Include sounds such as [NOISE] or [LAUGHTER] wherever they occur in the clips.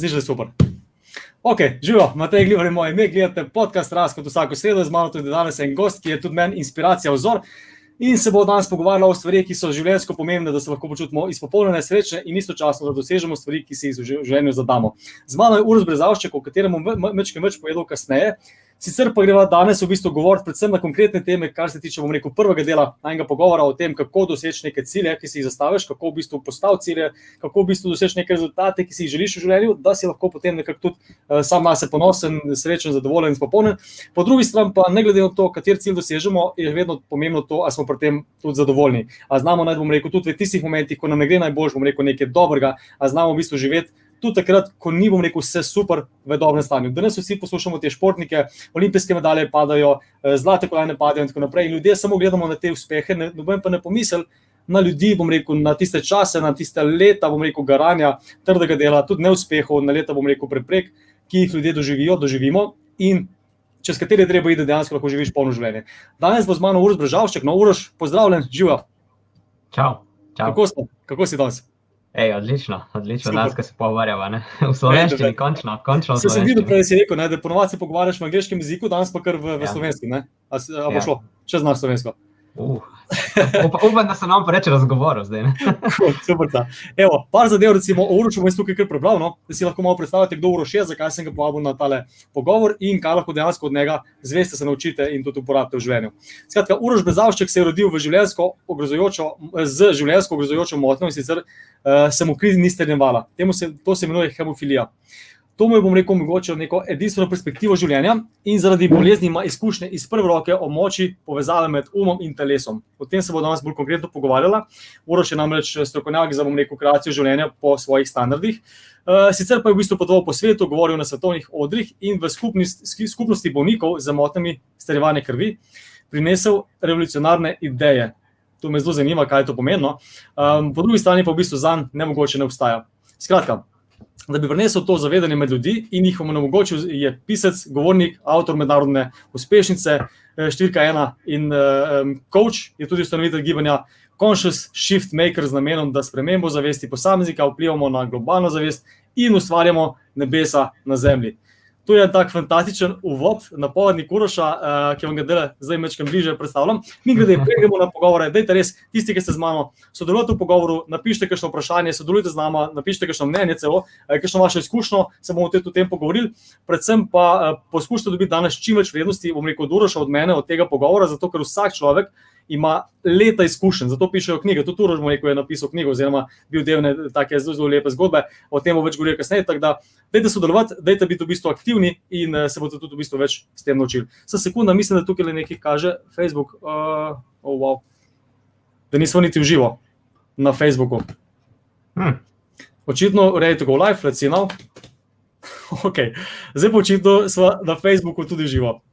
Zdi se super. Ok, živijo, imate gledali moje ime, gledate podcast Raz kot vsako sredo, z mano tudi danes en gost, ki je tudi meni inspiracija, vzor. In se bo danes pogovarjala o stvarih, ki so življenjsko pomembne, da se lahko počutimo izpopolnjene, srečne in istočasno, da dosežemo stvari, ki si jih v življenju zadamo. Z mano je Urus Brezavšček, o katerem bom večkrat več povedal kasneje. Sicer pa greva danes v bistvu govoriti predvsem na konkretne teme, kar se tiče, bom rekel, prvega dela najnega pogovora o tem, kako doseči neke cilje, ki si jih zastaviš, kako v bistvu postaviti cilje, kako v bistvu doseči neke rezultate, ki si jih želiš v življenju, da si lahko potem nekako tudi uh, sam na sebe ponosen, srečen, zadovoljen in spopolnen. Po drugi strani pa, ne glede na to, kateri cilj dosežemo, je vedno pomembno to, ali smo pri tem tudi zadovoljni. A znamo, naj bom rekel, tudi v tistih momentih, ko nam ne gre najbolj, bom rekel, nekaj dobrega, a znamo v bistvu živeti tudi takrat, ko ni bom rekel, vse super v dobrem stanju. Danes vsi poslušamo te športnike, olimpijske medalje padajo, eh, zlate kolajne padajo in tako naprej. In ljudje samo gledamo na te uspehe, noben pa ne pomisel. Na ljudi, bom rekel, na tiste čase, na tiste leta, bom rekel, garanja, trdega dela, tudi neuspehov, na leta, bom rekel, preprek, ki jih ljudje doživijo, doživimo in čez katere treba iti, da dejansko lahko živiš polno življenje. Danes bo z mano Uroš Brežavšček, no Uroš, pozdravljen, živa. Čau. Čau. Kako, kako si danes? Ej, odlično, odlično, danes se pogovarjava. V slovenščini, končno. končno se sem videl, prej si rekel, ne, da ponovadi se pogovarjaš v angliškem jeziku, danes pa kar v, v ja. slovenski. A, a bo ja. šlo, če znaš slovensko. Uh. Upam, da se nam reče razgovor zdaj. [LAUGHS] Super. Evo, par zadev, recimo, o Urošu bom tukaj kar prebral, no? da si lahko malo predstavljate, kdo Uroš je, zakaj sem ga povabil na tale pogovor in kaj lahko dejansko od njega zveste se naučite in tudi uporabite v življenju. Skratka, Uroš Bezavšček se je rodil ogrozujočo, z življenjsko ogrozujočo motnjo in sicer uh, se mu krizi ni strnjevala. To se imenuje hemofilija. To mu je, bom rekel, omogočilo neko edinstveno perspektivo življenja in zaradi bolezni ima izkušnje iz prve roke o moči povezave med umom in telesom. O tem se bo danes bolj konkretno pogovarjala. Uroš je namreč strokovnjak za, bom rekel, kreacijo življenja po svojih standardih. Uh, sicer pa je v bistvu potoval po svetu, govoril na svetovnih odrih in v skupnosti, skupnosti bolnikov z motnjami starevanja krvi prinesel revolucionarne ideje. To me zelo zanima, kaj to pomeni. Um, po drugi strani pa v bistvu zanj nemogoče ne obstaja. Skratka, da bi prinesel to zavedanje med ljudi in jih omogočil, je pisec, govornik, avtor mednarodne uspešnice, eh, številka ena in um, coach, je tudi ustanovitelj gibanja Conscious Shift Maker z namenom, da spremembo zavesti posameznika vplivamo na globalno zavest in ustvarjamo nebesa na zemlji. To je tak fantastičen uvod, napovednik Uroša, uh, ki vam ga zdaj večkrat bliže predstavljam. Mi grede, [LAUGHS] gremo na pogovore, dajte res, tisti, ki ste z mano, sodelujte v pogovoru, napišite kakšno vprašanje, sodelujte z nami, napišite kakšno mnenje, celo, uh, kakšno vaše izkušnjo, se bomo tudi o tem pogovorili. Predvsem pa uh, poskušajte dobiti danes čim več vrednosti, bom rekel, od Uroša, od mene, od tega pogovora, zato ker vsak človek ima leta izkušenj, zato pišejo knjige. Tudi Turož mu je napisal knjigo, oziroma bil del neke zelo, zelo lepe zgodbe, o tem bo več govoril kasneje. Tako da, dajte sodelovati, dajte biti v bistvu aktivni in uh, se boste tudi v bistvu več s tem naučili. Za sekunda, mislim, da tukaj le nekaj kaže Facebook, uh, oh, wow. da nismo niti v živo na Facebooku. Hmm. Očitno, rejte go live, now. [LAUGHS] Okay. Zdaj pa očitno smo na Facebooku tudi živo.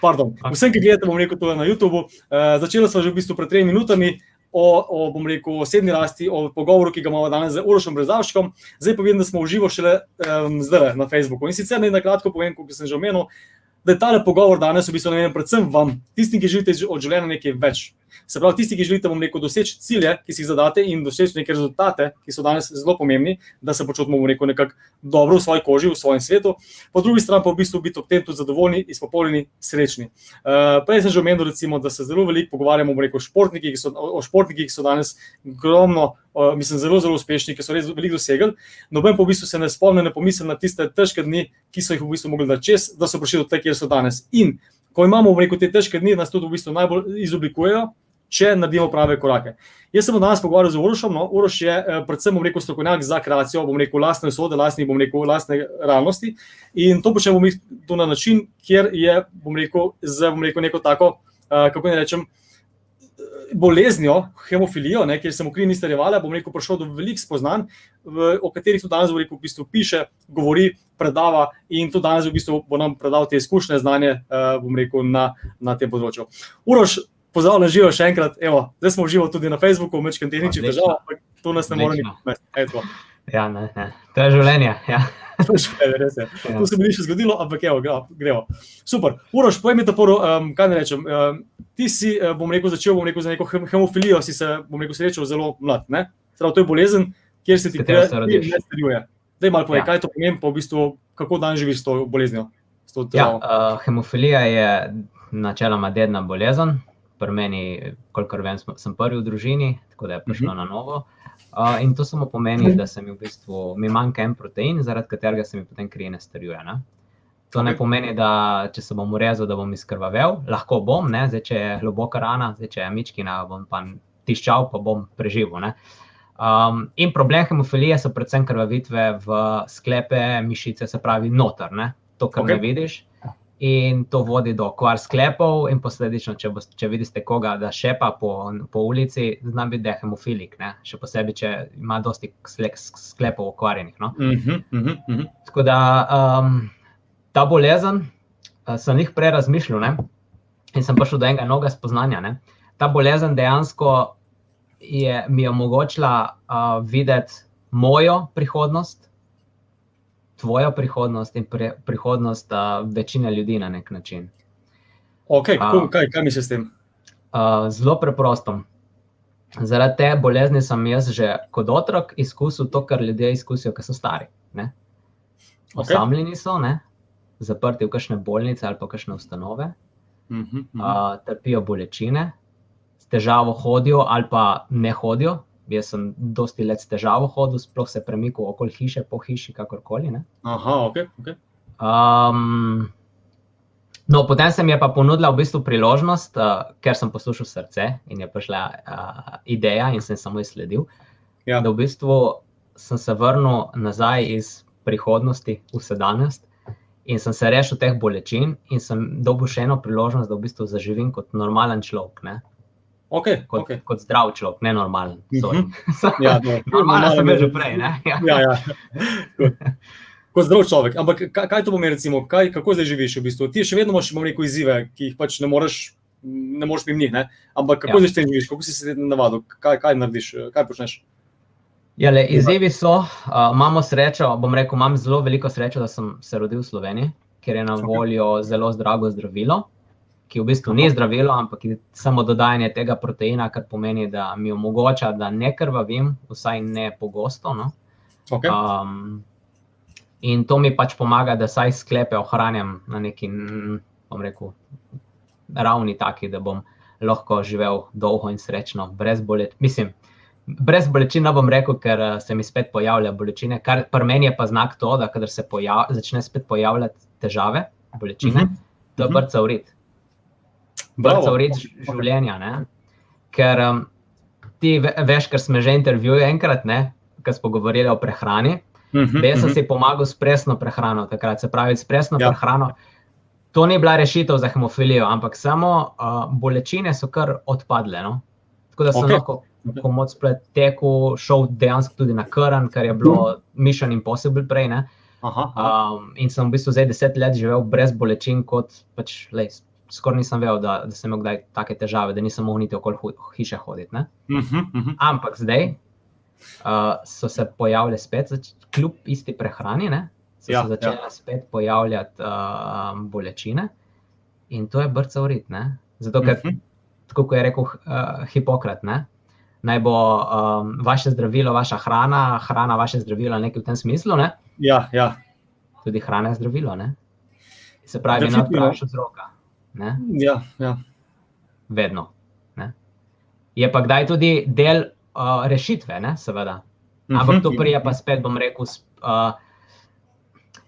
Pardon, vsem, ki gledate, bom rekel, to je na YouTubu. Uh, začela smo že v bistvu pred tremi minutami o, o, bom rekel, osebni rasti, o pogovoru, ki ga imamo danes z Urošem Brezavškom. Zdaj pa vidim, da smo v živo šele um, zdaj na Facebooku. In sicer naj na kratko povem, kot sem že omenil, da je ta pogovor danes v bistvu namenjen predvsem vam, tistim, ki želite od življenja nekaj več. Se pravi, tisti, ki želite, bom rekel, doseči cilje, ki si jih zadate in doseči neke rezultate, ki so danes zelo pomembni, da se počutimo, bom rekel, nekako dobro v svoji koži, v svojem svetu, po drugi strani pa v bistvu biti ob tem tudi zadovoljni, izpopolnjeni, srečni. Uh, prej sem že omenil, recimo, da se zelo veliko pogovarjamo rekel, o, športnikih, so, o športnikih, ki so danes ogromno, uh, mislim, zelo, zelo uspešni, ki so res veliko dosegli. Noben pa v bistvu se ne spomni, ne pomisli na tiste težke dni, ki so jih v bistvu mogli dati čez, da so prišli do tega, kjer so danes. In ko imamo, rekel, te težke dni, nas tudi v bistvu najbolj izoblikujejo če naredimo prave korake. Jaz sem danes pogovarjal z Urošom. No, Uroš je eh, predvsem rekel, strokovnjak za kreacijo, bom rekel, lastne usode, lastne, bom rekel, lastne realnosti. In to počnemo mi to na način, kjer je, bom rekel, z bom rekel, neko tako, uh, kako ne rečem. Boleznijo, hemofilijo, ne, kjer sem v krivi starjevala, bom rekel, prišel do velikih spoznanj, v, o katerih tudi danes rekel, v bistvu piše, govori, predava in tudi danes v bistvu bo nam predal te izkušnje, znanje, uh, bom rekel, na, na tem področju. Uroš, pozdravljen, živo še enkrat. Evo, zdaj smo živo tudi na Facebooku, večkrat tehničnih težav, ampak tu nas ne moremo imeti. Ja, ne, ne. To je življenje. Ja. To je življenje, ja. To se mi ni še zgodilo, ampak evo, gremo. Super. Uroš, pojmi to prvo, um, kaj ne rečem. Um, ti si, uh, bom rekel, začel bom rekel, za neko hemofilijo, si se, bom rekel, srečal zelo mlad. Prav, to je bolezen, kjer se ti kaj ne starjuje. Da je malo povedal, ja. kaj to pomeni, pa v bistvu, kako dan živiš s to boleznijo. S to ja, uh, hemofilija je načeloma dedna bolezen. Pri meni, kolikor vem, sem prvi v družini, tako da je prišlo uh mhm. -huh. na novo. Uh, in to samo pomeni, da se mi v bistvu mi manjka en protein, zaradi katerega se mi potem kri ne starjuje. Ne? To ne pomeni, da če se bom urezal, da bom izkrvavel, lahko bom, zdaj, če je globoka rana, zdaj, če je mičkina, bom pa tiščal, pa bom preživel. Um, in problem hemofilije so predvsem krvavitve v sklepe, mišice, se pravi, noter, ne? to, kar okay. ne vidiš. In to vodi do kvar sklepov, in posledično, če, bo, če vidiš koga, da šepa po, po ulici, znam biti, da je hemofilik, ne? še posebej, če ima dosti sklepov okvarjenih. No? Uh -huh, uh -huh. Tako da um, ta bolezen, uh, sem jih prej razmišljal ne? in sem prišel do enega novega spoznanja. Ne? Ta bolezen dejansko je mi omogočila uh, videti mojo prihodnost, tvojo prihodnost in pre, prihodnost uh, večine ljudi na nek način. Okay, kako, uh, kaj kaj misliš s tem? Uh, zelo preprosto. Zaradi te bolezni sem jaz že kot otrok izkusil to, kar ljudje izkusijo, ki so stari. Ne? Osamljeni so, ne? zaprti v kakšne bolnice ali pa kakšne ustanove, uh -huh, uh -huh. Uh, trpijo bolečine, težavo hodijo ali pa ne hodijo. Jaz sem dosti let s težavo hodil, sploh se premikal okoli hiše, po hiši, kakorkoli. Ne? Aha, ok. okay. Um, no, potem se mi je pa ponudila v bistvu priložnost, uh, ker sem poslušal srce in je prišla uh, ideja in sem samo izsledil. Ja. Da v bistvu sem se vrnil nazaj iz prihodnosti v sedanjost in sem se rešil teh bolečin in sem dobil še eno priložnost, da v bistvu zaživim kot normalen človek. Ne? Okay, kot, okay. kot zdrav človek, ne normalen. Mm -hmm. ja, no, [LAUGHS] normalen sem že prej. [LAUGHS] ja. Ja. Kot, zdrav človek. Ampak kaj, kaj to pomeni, recimo, kaj, kako zdaj živiš? V bistvu? Ti še vedno imaš neko izzive, ki jih pač ne moreš, ne moreš mimo njih. Ampak kako ja. zdaj živiš, kako si se navadil, kaj, kaj narediš, kaj počneš? Ja, le, izzivi so, uh, imamo srečo. Bom rekel, imam zelo veliko srečo, da sem se rodil v Sloveniji, ker je na voljo okay. zelo zdravo zdravilo ki v bistvu ni zdravilo, ampak je samo dodajanje tega proteina, kar pomeni, da mi omogoča, da ne krvavim, vsaj ne pogosto. No? Okay. Um, in to mi pač pomaga, da saj sklepe ohranjam na neki, bom rekel, ravni taki, da bom lahko živel dolgo in srečno, brez bolečin. Mislim. Brez bolečin ne bom rekel, ker se mi spet pojavljajo bolečine. Kar pri meni je pa znak to, da kadar se pojav, začne spet pojavljati težave, bolečine, uh mhm. -huh. to je brca urit brca v red življenja. Ne? Ker um, ti veš, ker smo že intervjuvali enkrat, ko smo govorili o prehrani. Uh -huh, Jaz sem uh -huh. si pomagal s presno prehrano, takrat se pravi s presno ja. prehrano. To ni bila rešitev za hemofilijo, ampak samo uh, bolečine so kar odpadle. No? Tako da sem okay. lahko pomoč pretekel, šel dejansko tudi na krn, kar je bilo. Mission Impossible prej. Aha, aha. Um, in sem v bistvu zdaj deset let živel brez bolečin, kot pač les skoraj nisem vedel, da, da sem imel kdaj take težave, da nisem mogel niti okoli hiše hoditi. Uh -huh, uh -huh. Ampak zdaj uh, so se pojavile spet, kljub isti prehrani, ne, so ja, se začele ja. spet pojavljati uh, bolečine in to je brca urit. Zato, ker, uh -huh. tako kot je rekel uh, Hipokrat, ne, naj bo um, vaše zdravilo, vaša hrana, hrana vaše zdravilo, nekaj v tem smislu. Ne? Ja, ja. Tudi hrana je zdravilo. Ne? Se pravi, da ne odpraviš od roka. Ja, ja. Vedno. Ne? Je pa kdaj tudi del uh, rešitve, ne? seveda. Mhm. Ampak to prije pa spet bom rekel. Uh,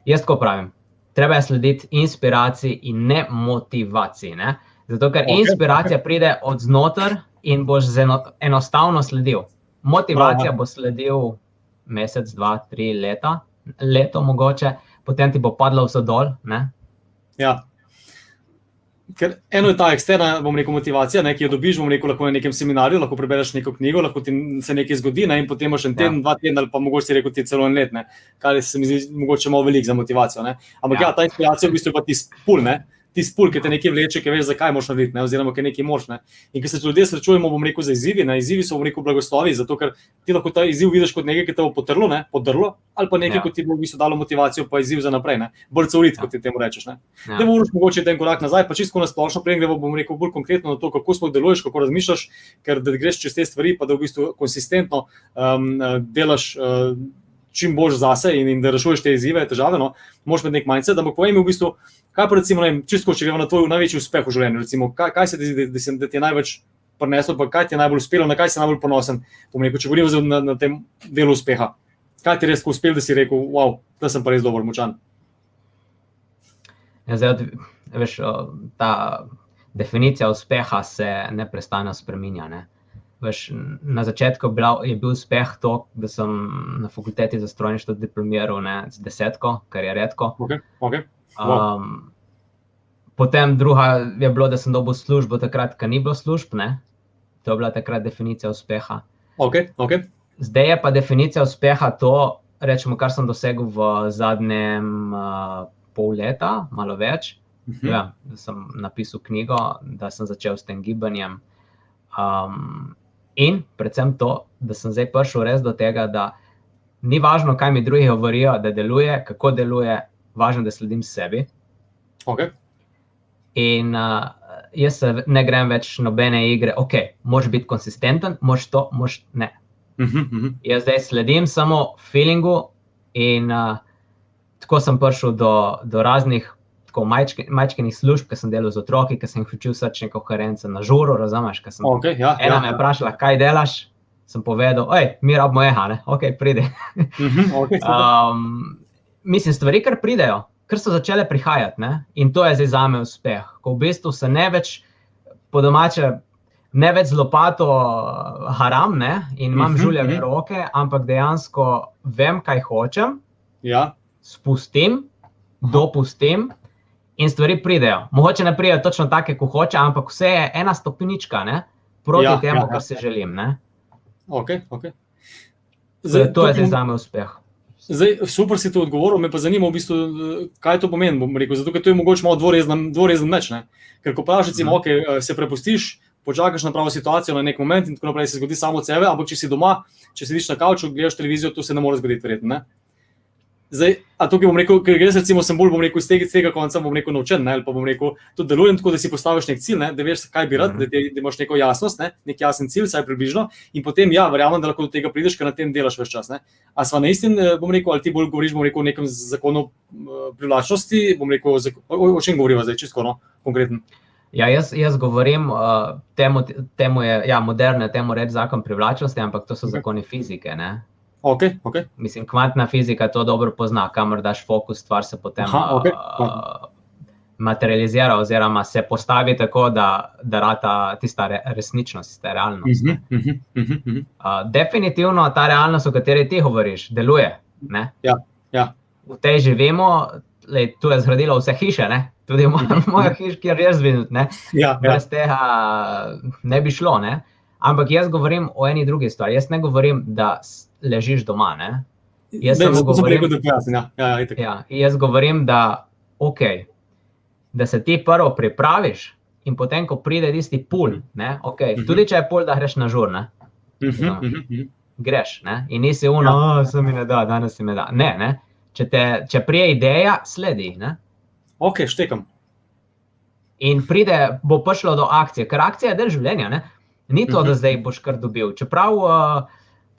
jaz tako pravim. Treba je slediti inspiraciji in ne motivaciji. Ne? Zato, ker okay, inspiracija pride od znotraj in boš eno, enostavno sledil. Motivacija Bravo. bo sledil mesec, dva, tri leta, leto mogoče, potem ti bo padlo vse dol. Ne? Ja. Ker eno je ta eksterna, bom rekel, motivacija, ne, ki jo dobiš, bom rekel, lahko na nekem seminarju, lahko prebereš neko knjigo, lahko ti se nekaj zgodi, ne, in potem imaš en teden, ja. dva tedna, ali pa mogoče si rekel, ti celo en let, ne, kar se mi zdi mogoče malo velik za motivacijo. Ne. Ampak ja. ja, ta inspiracija v bistvu je pa ti spul, ne, ti spul, ki te nekaj vleče, ki veš, zakaj moš narediti, ne, oziroma ki nekaj moš. Ne. In ko se ljudje srečujemo, bom rekel, za izzivi, na izzivi so, bom rekel, blagoslovi, zato ker ti lahko ta izziv vidiš kot nekaj, ki te bo potrlo, ne, podrlo, ali pa nekaj, ja. ki ti bo v bistvu dalo motivacijo, pa izziv za naprej, bolj caurit, ja. kot ti temu rečeš. Ne ja. moraš mogoče en korak nazaj, pa čisto na splošno, prej gremo, bom rekel, bolj konkretno na to, kako sploh deluješ, kako razmišljaš, ker da greš čez te stvari, pa da v bistvu konsistentno um, delaš. Uh, čim boš zase in, in da rešuješ te izzive, težave, no, moš imeti nek da bo povem v bistvu, kaj pa recimo, vem, čisto, če gremo na tvoj največji uspeh v življenju, recimo, kaj, kaj se ti zdi, da, da, ti je največ prineslo, pa kaj ti je najbolj uspelo, na kaj si najbolj ponosen, rekel, če govorimo na, na tem delu uspeha. Kaj ti je res uspel, da si rekel, wow, da sem pa res dober močan? Ja, zdaj, veš, ta definicija uspeha se neprestano spremenja. Ne? Veš, na začetku je bil, je bil uspeh to, da sem na fakulteti za strojništvo diplomiral ne, z desetko, kar je redko. Okay, okay. Wow. Um, potem druga je bilo, da sem dobil službo takrat, ko ni bilo služb. Ne. To je bila takrat definicija uspeha. Okay, okay. Zdaj je pa definicija uspeha to, rečemo, kar sem dosegel v zadnjem uh, pol leta, malo več. Uh -huh. ja, sem napisal knjigo, da sem začel s tem gibanjem. Um, In predvsem to, da sem zdaj prišel res do tega, da ni važno, kaj mi drugi govorijo, da deluje, kako deluje, važno, da sledim sebi. Okay. In uh, jaz ne grem več nobene igre, ok, moš biti konsistenten, moš to, moš ne. Uh -huh, uh -huh. Jaz zdaj sledim samo feelingu, in uh, tako sem prišel do, do raznih tako majčkenih služb, ki sem delal z otroki, ki sem jih učil srčne koherence na žuru, razumeš? Okay, ja, ena ja, me je vprašala, kaj delaš, sem povedal, oj, mi rabimo eha, ne, [LAUGHS] ok, pridi. Mhm, okay, um, mislim, stvari, kar pridejo, ker so začele prihajati ne? in to je zdaj za me uspeh. Ko v bistvu se ne več po domače. Ne več z lopato haram ne? in imam Mhm, žuljeve mhm. roke, ampak dejansko vem, kaj hočem, Ja, spustim, dopustim in stvari pridejo. Mogoče ne pridejo točno take, kot hoče, ampak vse je ena stopnička ne, proti Ja, temu, ja, ja, kar si želim. Ne. okay, okay. Zdaj, to je zdaj za me uspeh. Zdaj, super si to odgovoril, me pa zanima, v bistvu, eh, kaj to pomeni. Rekel, zato, ker to je mogoče malo dvorezen, dvorezen meč. Ne? Ker ko praviš, recimo, Mhm. okay, se prepustiš, počakaš na pravo situacijo na nek moment in tako naprej se zgodi samo od sebe, ampak če si doma, če sediš na kavču, gledaš televizijo, to se ne more zgoditi, verjetno. ne? Zdaj, a tukaj bom rekel, ker jaz recimo sem bolj, bom rekel, iz tega, tega konca bom rekel naučen, ne, ali pa bom rekel, to delujem tako, da si postaviš nek cilj, ne, da veš, kaj bi rad, Mhm. da, te, da imaš neko jasnost, ne, nek jasen cilj, vsaj približno, in potem, ja, verjamem, da lahko do tega prideš, ker na tem delaš več čas. Ne. A sva na istem, eh, bom rekel, ali ti bolj govoriš, bom rekel, o nekem zakonu eh, privlačnosti, bom rekel, o, o, o čem govoriva zdaj, čisto no, konkretno. Ja, jaz, jaz govorim, uh, temu, temu je ja, moderne, temu reči zakon privlačnosti, ampak to so Ok. zakoni fizike. Ne? Ok, ok. Mislim, kvantna fizika to dobro pozna, kamor daš fokus, stvar se potem Aha, ok. uh, materializira, oziroma se postavi tako, da, da rata tista re, resničnost, tista realnost. Mhm, mhm, mhm, mhm. Uh, definitivno ta realnost, o kateri ti govoriš, deluje. Ne? Ja, ja. V tej živimo, lej, tu je zgradilo vse hiše, ne? tudi moja, Mhm. moja hiša, kjer jaz živim. Ne? Ja, ja. Brez tega ne bi šlo. Ne? Ampak jaz govorim o eni drugi stvari. Jaz ne govorim, da ležiš doma. Ne? Jaz Daj, samo govorim- da pojasnim. Ja, ja, ja. Ja, jaz govorim, da, okay, da se ti prvo pripraviš, in potem, ko pride tisti pul, ne, okay, Mhm. tudi če je pul, da greš na žur, ne, Mhm, mhm, mhm. greš. Ne, in nisi uno, ja. se mi ne da, danes se mi da. Ne, ne. Če, te, če prije ideja, sledi. Ne. Ok, štekam. In pride, bo prišlo do akcije, ker akcija je del življenja. Ne? Ni to, da Mhm. zdaj boš kar dobil. Čeprav, uh,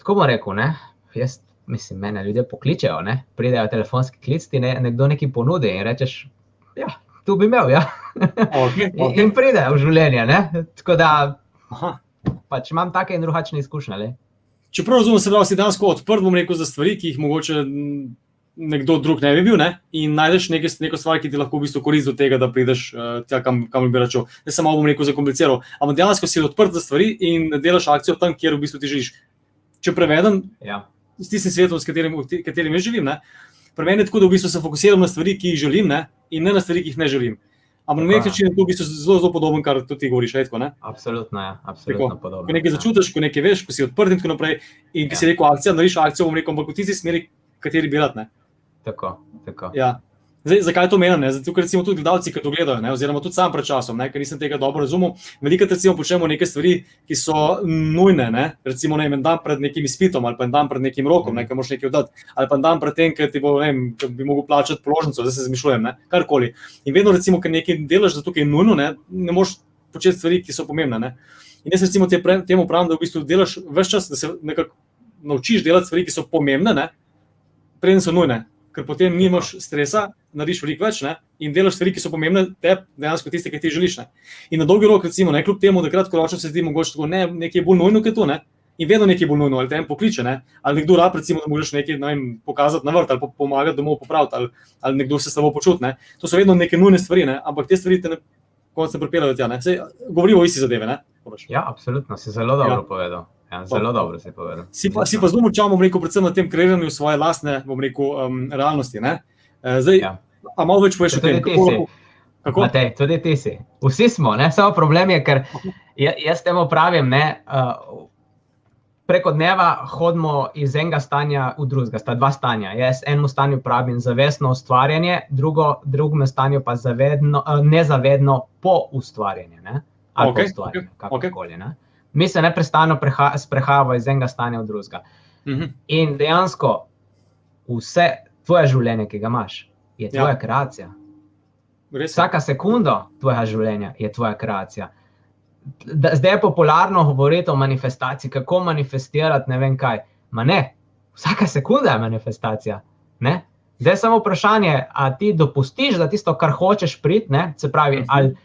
tako bom rekel, ne? jaz mislim, mene ljudje pokličejo, ne? pridejo telefonski klic, ti ne, nekdo nekaj ponudi in rečeš, ja, tu bi imel. Ja. Okay, [LAUGHS] In, okay. in pride v življenje. Ne? Tako da Aha. pač imam take in drugačne izkušnje. Le. Čeprav razumem, se pravi, si dejansko odprt, bom rekel, za stvari, ki jih mogoče nekdo drug ne bi bil, ne? in najdeš nekaj, neko stvar, ki ti lahko v bistvu koristi do tega, da prideš uh, tja, kam, kam bi račel. Ne samo bom rekel, zakompliciral, ampak dejansko si odprt za stvari in delaš akcijo tam, kjer v bistvu ti želiš. Če prevedem Ja. s tistim svetom, s katerim, katerim jaz živim, ne? pri meni je tako, da v bistvu se fokusiram na stvari, ki jih želim, ne? in ne na stvari, ki jih ne želim. Ampak na nek način je to v bistvu zelo, zelo podoben, kar tudi ti govoriš. Etko, ne? Absolutno je, absolutno Tako, podobno. Ko nekaj ja. začutiš, ko nekaj veš, ko si odprt in tako naprej. In ki Ja. si rekel, akcija, narediš akcijo, bom rekel, ampak v tisti smeri, kateri bi rad. Ne? Tako, tako. Ja. Zdaj, zakaj to menim? Zato, ker recimo tudi gledalci, ki to gledajo, ne? oziroma tudi sam pred časom, ne? ker nisem tega dobro razumel. Veliko recimo počnemo neke stvari, ki so nujne, ne? recimo ne, vem, en dan pred nekim izpitom ali pa en dan pred nekim rokom, ne? ker moraš nekaj oddati, ali pa en dan pred tem, ker ti bo, ne vem, bi mogel plačati položnico, zdaj se zmišljujem, ne? karkoli. In vedno recimo, ker nekaj delaš, zato je nujno, ne, ne moreš početi stvari, ki so pomembne. Ne? In jaz recimo te pre, temu pravim, da v bistvu delaš več čas, da se nekako naučiš delati stvari, ki so pomembne, ne? preden so nujne, ker potem nimaš stresa, narediš veliko več ne? in delaš stvari, ki so pomembne, te dejansko tiste, ki ti želiš. Ne? In na dolgi rok, recimo, ne kljub temu, da kratkoročno se zdi mogoče tako, ne, nekaj je bolj nujno, kot to. Ne? In vedno nekaj bolj nujno, ali te en pokliče, ne? ali nekdo rab, recimo, da moraš nekaj ne vem, pokazati na vrt, ali pomagati domov popraviti, ali, ali nekdo se s tabo počuti. Ne? To so vedno neke nujne stvari, ne? ampak te stvari te ne, konec ne pripeljejo tja. Govorimo o isti zadeve. Ja, absolutno, si zelo dobro ja. povedal. Ja, zelo dobro si povedal. Si pa, si pa zelo močan, bom rekel, predvsem na tem kreiranju svoje lastne, bom rekel, um, realnosti. Ne? Zdaj, ja. a malo več poveš o tem, kako si. Kako? Matej, tudi ti si. Vsi smo, ne? samo problem je, ker jaz temu pravim, ne, uh, preko dneva hodimo iz enega stanja v drugega, sta dva stanja. Jaz enemu stanju pravim zavestno ustvarjanje, drugo, drugemu stanju pa zavedno, uh, nezavedno po ustvarjanju. Ali okay, po ustvarjanju, okay, kakorkoli. Okay mi se neprestano sprehajamo iz enega stanja v drugega. Mm -hmm. In dejansko vse tvoje življenje, ki ga imaš, je tvoja ja. kreacija. Vsaka sekunda tvojega življenja je tvoja kreacija. Zdaj je popularno govoriti o manifestaciji, kako manifestirati ne vem kaj. Ma ne, vsaka sekunda je manifestacija. Ne? Zdaj je samo vprašanje, ali ti dopustiš, da tisto, kar hočeš priti, se pravi, mhm. ali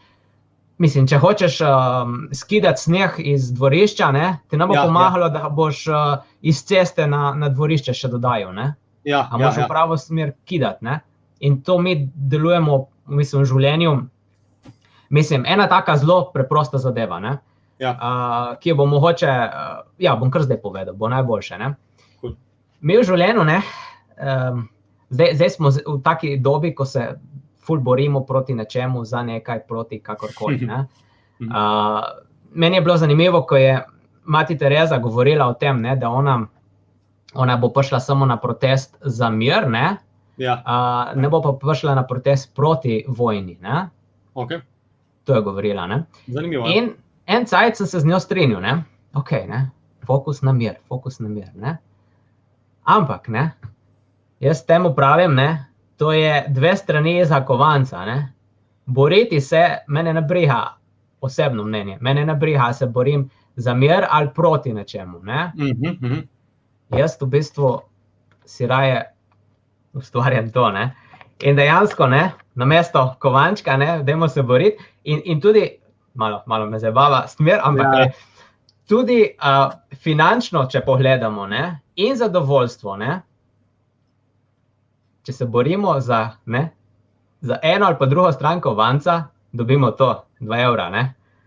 Mislim, če hočeš um, skidati sneh iz dvorišča, ne, ti ne bo ja, pomagalo, ja. da boš uh, iz ceste na, na dvorišče še dodajal. Ja, Ampak ja, ja. v pravo smer kidati. Ne? In to mi delujemo mislim, v življenju. Mislim, ena taka zelo preprosta zadeva, ja. uh, ki jo bom mogoče, uh, ja, bom kar zdaj povedal, bo najboljše. Cool. Mi v življenju, ne, um, zdaj, zdaj smo v taki dobi, ko se ful borimo proti nečemu, za nekaj, proti kakorkoli. Ne? [LAUGHS] Uh, meni je bilo zanimivo, ko je mati Tereza govorila o tem, ne, da ona, ona bo prišla samo na protest za mir, ne, ja. uh, ne bo pa prišla na protest proti vojni. Okay. To je govorila. Ne? Zanimivo. In en cajt sem se z njo strinjal, ne? Okay, ne? fokus na mir, fokus na mir. Ne? Ampak, ne? jaz temu pravim, ne? To je dve strani za kovanca. Ne? Boriti se, mene ne briga, osebno mnenje, mene ne briga, se borim za mir ali proti nečemu. Ne? Uh -huh, uh -huh. Jaz v bistvu si raje ustvarjam to. Ne? In dejansko, ne, na mesto kovančka, da imamo se boriti, in, in tudi, malo, malo me zabava, smer, ampak ja. tudi uh, finančno, če pogledamo, ne, in zadovoljstvo. Ne, če se borimo za, ne, za eno ali pa drugo stranko vanca, dobimo to, dva evra.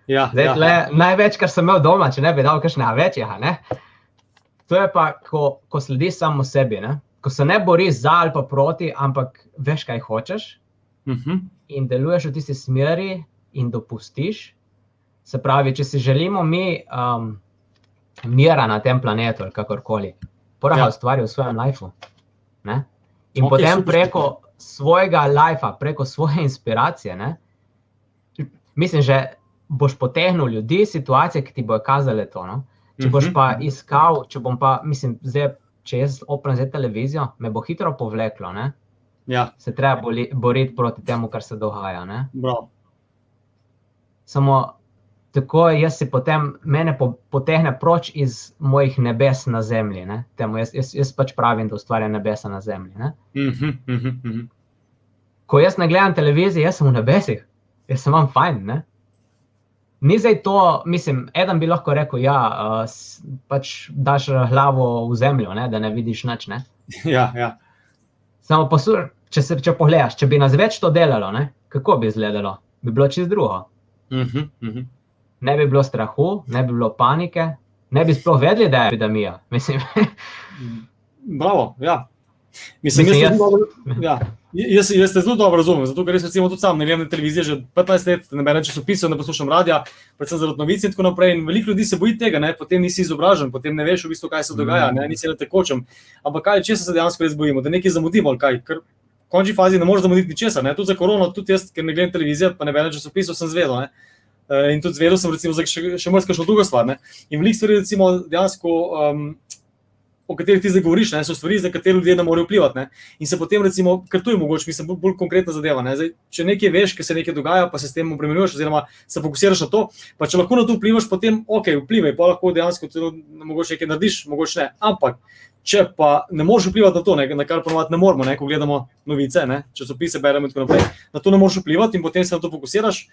Ja, Zdaj, ja, tle, ja. Največ, kar sem imel doma, če ne bi dal kakšne večjega. To je pa, ko, ko slediš samo sebi. Ne? Ko se ne boriš za ali pa proti, ampak veš, kaj hočeš uh mhm. -huh. in deluješ v tisti smeri, in dopustiš. Se pravi, če si želimo mi um, mira na tem planetu, ali kakorkoli, pravi, ja. ustvari v svojem lifeu. In okay, potem super. preko svojega lajfa, preko svoje inspiracije, ne? mislim, že boš potegnil ljudi, situacije, ki ti bojo kazale to. No? Če boš mhm, pa iskal, če bom pa, mislim, zdaj, če jaz oprem za televizijo, me bo hitro povleklo. Ja. Se treba boriti proti temu, kar se dogaja. Samo tako jaz si potem mene potehne proč iz mojih nebes na zemlji. Temu, jaz, jaz, jaz pač pravim, da ustvarjam nebesa na zemlji. Mm -hmm, mm -hmm. Ko jaz ne gledam televizijo, jaz sem v nebesih, jaz sem vam fajn. Ne? Ni zdaj to, mislim, eden bi lahko rekel, da ja, uh, pač daš glavo v zemljo, ne, da ne vidiš nič. Ne? [LAUGHS] Ja, ja. Samo posur, če se če pogledaš, če bi nas več to delalo, ne, kako bi izgledalo? Bi bilo čist drugo. Mm -hmm, mm -hmm ne bi bilo strahu, ne bi bilo panike, ne bi sploh vedeli, da je epidemija. [LAUGHS] Bravo, ja. Mislim, Mislim, jaz, jaz, ja. jaz, jaz te zelo dobro razumem, zato ker res recimo tudi sam ne vem na televiziji že 15 let, ne berem časopisov, ne poslušam radia, predvsem zaradi novic in tako naprej. In veliko ljudi se boji tega, ne? potem nisi izobražen, potem ne veš v bistvu, kaj se dogaja, ne? nisi na tekočem. Ampak kaj, če se dejansko res bojimo, da nekaj zamudimo, kaj, ker v končni fazi ne moreš zamuditi ničesar, tudi za korono, tudi jaz, ker ne gledam televizijo, pa ne berem časopisov, sem zvedel. Ne? Eh, in tudi zvedel sem, recimo, za še, še marsikaj drugo stvar. Ne? In veliko stvari, recimo, dejansko, um, o katerih ti zdaj govoriš, ne? so stvari, za katere ljudje ne morejo vplivati. Ne? In se potem, recimo, ker tu je mogoče, mislim, bolj, bolj konkretna zadeva. Zdaj, če nekaj veš, ker se nekaj dogaja, pa se s tem obremenjuješ, oziroma se fokusiraš na to, pa če lahko na to vplivaš, potem ok, vplivaj, pa lahko dejansko tudi mogoče nekaj narediš, mogoče ne. Ampak. Če pa ne moreš vplivati na to, ne, na kar ponovadi ne moremo, ne, ko gledamo novice, ne, časopise, beremo in tako naprej, na to ne moreš vplivati in potem se na to fokusiraš.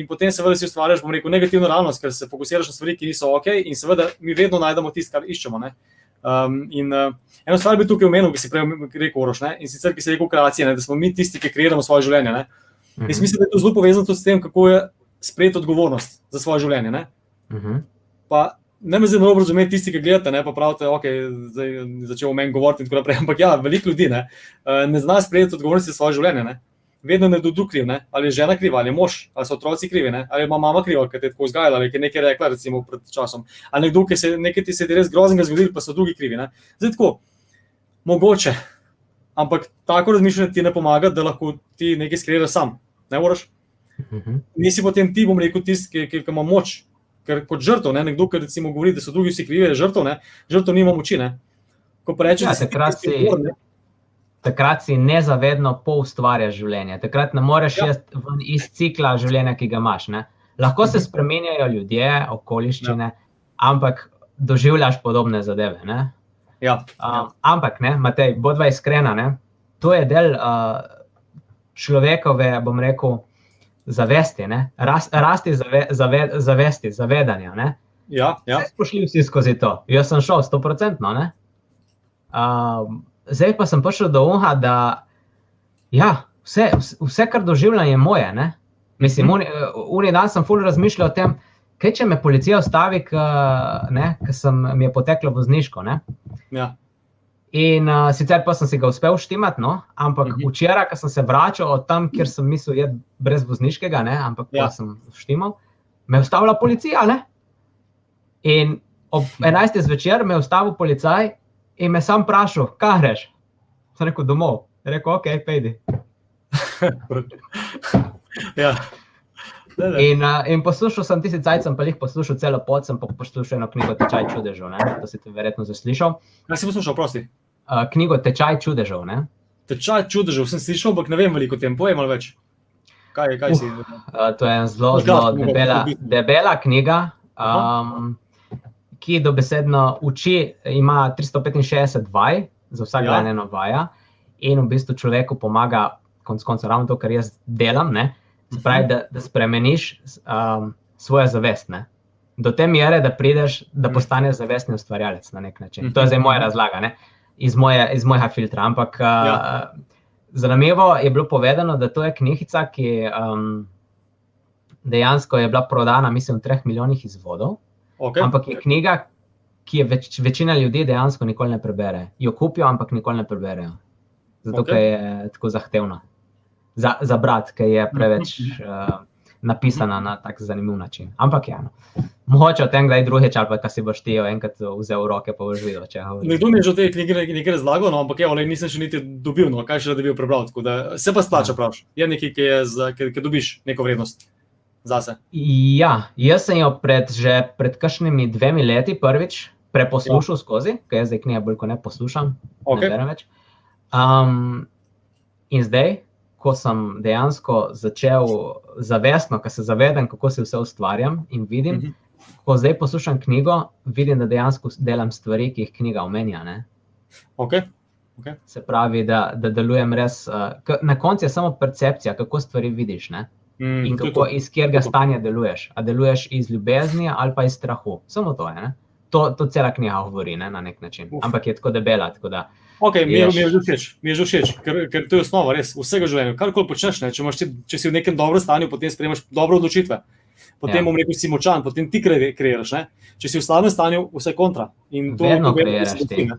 In potem, seveda, si ustvarjaš, bom rekel, negativno realnost, ker se fokusiraš na stvari, ki niso ok, in seveda, mi vedno najdemo tisto, kar iščemo. Ne. Um, in uh, eno stvar bi tukaj omenil, ki si prej rekel, Oroš, ne, in sicer, ki se reče kreacija, ne, da smo mi tisti, ki kreiramo svoje življenje. Ne. Mhm. Jaz mislim, da je to zelo povezano tudi s tem, kako je sprejeti odgovornost za svoje življenje. Ne. Mhm. Pa ne me zelo dobro razumeti tisti, ki gledate, ne pa pravite, okay, je začel o meni govoriti in tako naprej. Ampak ja, veliko ljudi ne, uh, ne zna sprejeti odgovornosti za svoje življenje. Ne. Vedno nekdo kriv, ne? ali je žena kriva, ali je mož, ali so otroci krivi, ne? ali ima mama kriva, ker te je tako vzgajala, ali je nekaj rekla, recimo pred časom. Ali nekdo, ki se nekaj ti se je res groznega zgodil, pa so drugi krivi. Ne? Zdaj tako, mogoče, ampak tako razmišljanje ti ne pomaga, da lahko ti nekaj skreiraš sam. Ne moreš. Mhm. Nisi potem ti, bom rekel, tisti, ki, ki, ki ima moč. Ker kot žrtev, ne? nekdo, ki recimo govori, da so drugi vsi krivi, je žrtev, ne? žrtev nima moči. Ne? Ko pa rečeš, Ja, da si ti ki si- odgovoren? Takrat si nezavedno poustvarjaš življenje, takrat ne moreš Ja. ja. ven iz cikla življenja, ki ga imaš. Ne? Lahko se Mhm. spremenjajo ljudje, okoliščine, ja. ampak doživljaš podobne zadeve. Ne? Ja, Um, ampak, ne, Matej, bodva iskrena, ne? to je del uh, človekove, bom rekel, zavesti, ne? Ras, rasti zave, zave, zavesti, zavedanja. Ne? ja, ja. Vse smo šli vsi skozi to. Jaz sem šel, sto procentno. Um, zdaj pa sem prišel do uha, da ja, vse, vse- kar doživljam, je moje. Ne? Mislim, Mhm. uni, uni dan sem ful razmišljal o tem, kaj če me policija ustavi, ker sem mi je poteklo vozniško. Ne? ja. In uh, sicer pa sem si ga uspel štimati, no? ampak uh Mhm. -huh. včeraj, ko sem se vračal od tam, kjer sem mislil, da je brez vozniškega, ne? ampak ja. Sem štimal, me je ustavila policija. Ne? In ob 11. zvečer me je ustavil policaj in me sam vprašal, kaj greš. Sem rekel domov, rekel, ok, pejdi. ja. Ne, ne. In, uh, in poslušal sem tisti cajt, sem pa jih poslušal celo pot, sem pa poslušal eno knjigo Tečaj čudežev, ne? to si ti verjetno zaslišal. Kaj si poslušal, prosti? Uh, knjigo Tečaj čudežev. Ne? Tečaj čudežev sem slišal, ampak ne vem veliko o tem, povej malo več. Kaj je, kaj si? Uh, to je ena zelo, zelo debela, debela knjiga, um, ki dobesedno uči, ima 365 vaj, za vsak Ja. dan eno vaja, in v bistvu človeku pomaga, konec koncev, ravno to, kar jaz delam, ne, se pravi, da, da spremeniš um, svojo zavest. Ne. Do te mere, da prideš, da Mhm. postaneš zavestni ustvarjalec na nek način. Mhm. To je zdaj moja razlaga, ne, iz, moje, iz mojega filtra. Ampak uh, Ja. zanimivo je bilo povedano, da to je knjigica, ki um, dejansko je bila prodana, mislim, v treh milijonih izvodov. Okay. Ampak je knjiga, ki je več, večina ljudi dejansko nikoli ne prebere. Jo kupijo, ampak nikoli ne preberejo. Zato, okay. ker je tako zahtevna. Za, za brat, ker je preveč uh, napisana na tak zanimiv način. Ampak ja, no. mogoče o tem, kdaj drugič ali pa kaj si boš ti jo enkrat vzel v roke, pa boš videl, če. Nekdo mi je že o tej knjigi nekaj- razlagal, no, ampak evo, nisem še niti dobil, no, kaj še da bi jo prebral. Da, se pa splača, Ja. praviš. Je nekaj, ki, je za, ki, ki dobiš neko vrednost zase. Ja, jaz sem jo pred, že pred kakšnimi dvemi leti prvič preposlušal ja. skozi, ker jaz zdaj knjige bolj kot ne poslušam, Okay. ne berem več. Um, in zdaj, ko sem dejansko začel zavestno, ko se zavedam, kako se vse ustvarjam in vidim, Mhm. ko zdaj poslušam knjigo, vidim, da dejansko delam stvari, ki jih knjiga omenja. Ne? Okay. Se pravi, da, da delujem res. Uh, na koncu je samo percepcija, kako stvari vidiš. Ne? Mm, In je kako, iz katerega stanja deluješ. A deluješ iz ljubezni ali pa iz strahu. Samo to je. Ne? To, to cela knjiga govori ne, na nek način. Uf. Ampak je tako debela. Tako da, Okay, mi, je, mi je že všeč, mi je že všeč ker, ker to je osnova res vsega življenja. Karkoli počneš, ne, če, ti, če si v nekem dobrem stanju, potem sprejemaš dobre odločitve. Potem Ja. bom rekel, si močan, potem ti kre- kreiraš. Ne? Če si v slabem stanju, vse kontra. In to Vedno kreiraš ti.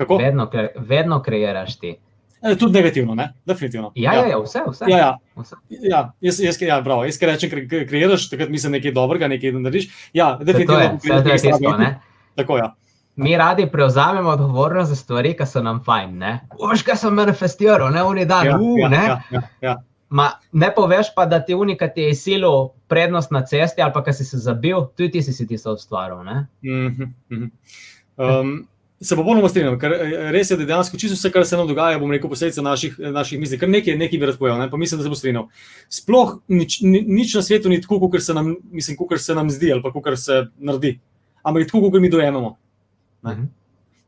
Kako? vedno, vedno kreiraš ti. E, tudi negativno, ne? definitivno. Ja, ja, ja vse, vse. Ja, ja. vse. Ja, jaz, jaz, ja, bravo, jaz, ki rečem, kre, kre- kreiraš, takrat mislim nekaj dobrega, nekaj narediš. Ja, Saj To definitivno. je, to je tisto. Ne? Tako, ja. Mi radi prevzamemo odgovornost za stvari, ki so nam fajn. Ne? Veš, kaj sem manifestiral, ne uni dan, Ja, uh, ja, ne. ja, ja, ja. Ma, ne poveš pa, da ti unika ti je izsilil prednost na cesti, ali pa ki si se zabil, tudi ti si si tisto ustvaril. Ne? Mhm, mhm. Um, se popolnoma strinjam, ker eh, res je, da dejansko čisto vse, kar se nam dogaja, bom rekel, posledica naših, naših misli, kar nekaj, nekaj bi razpojeval, ne? pa mislim, da se bo strinjal. Sploh nič, ni- nič na svetu ni tako, kot se nam, mislim, kot se nam zdi ali pa kot se naredi, ampak je tako, kot mi dojemamo. Ne. Mhm.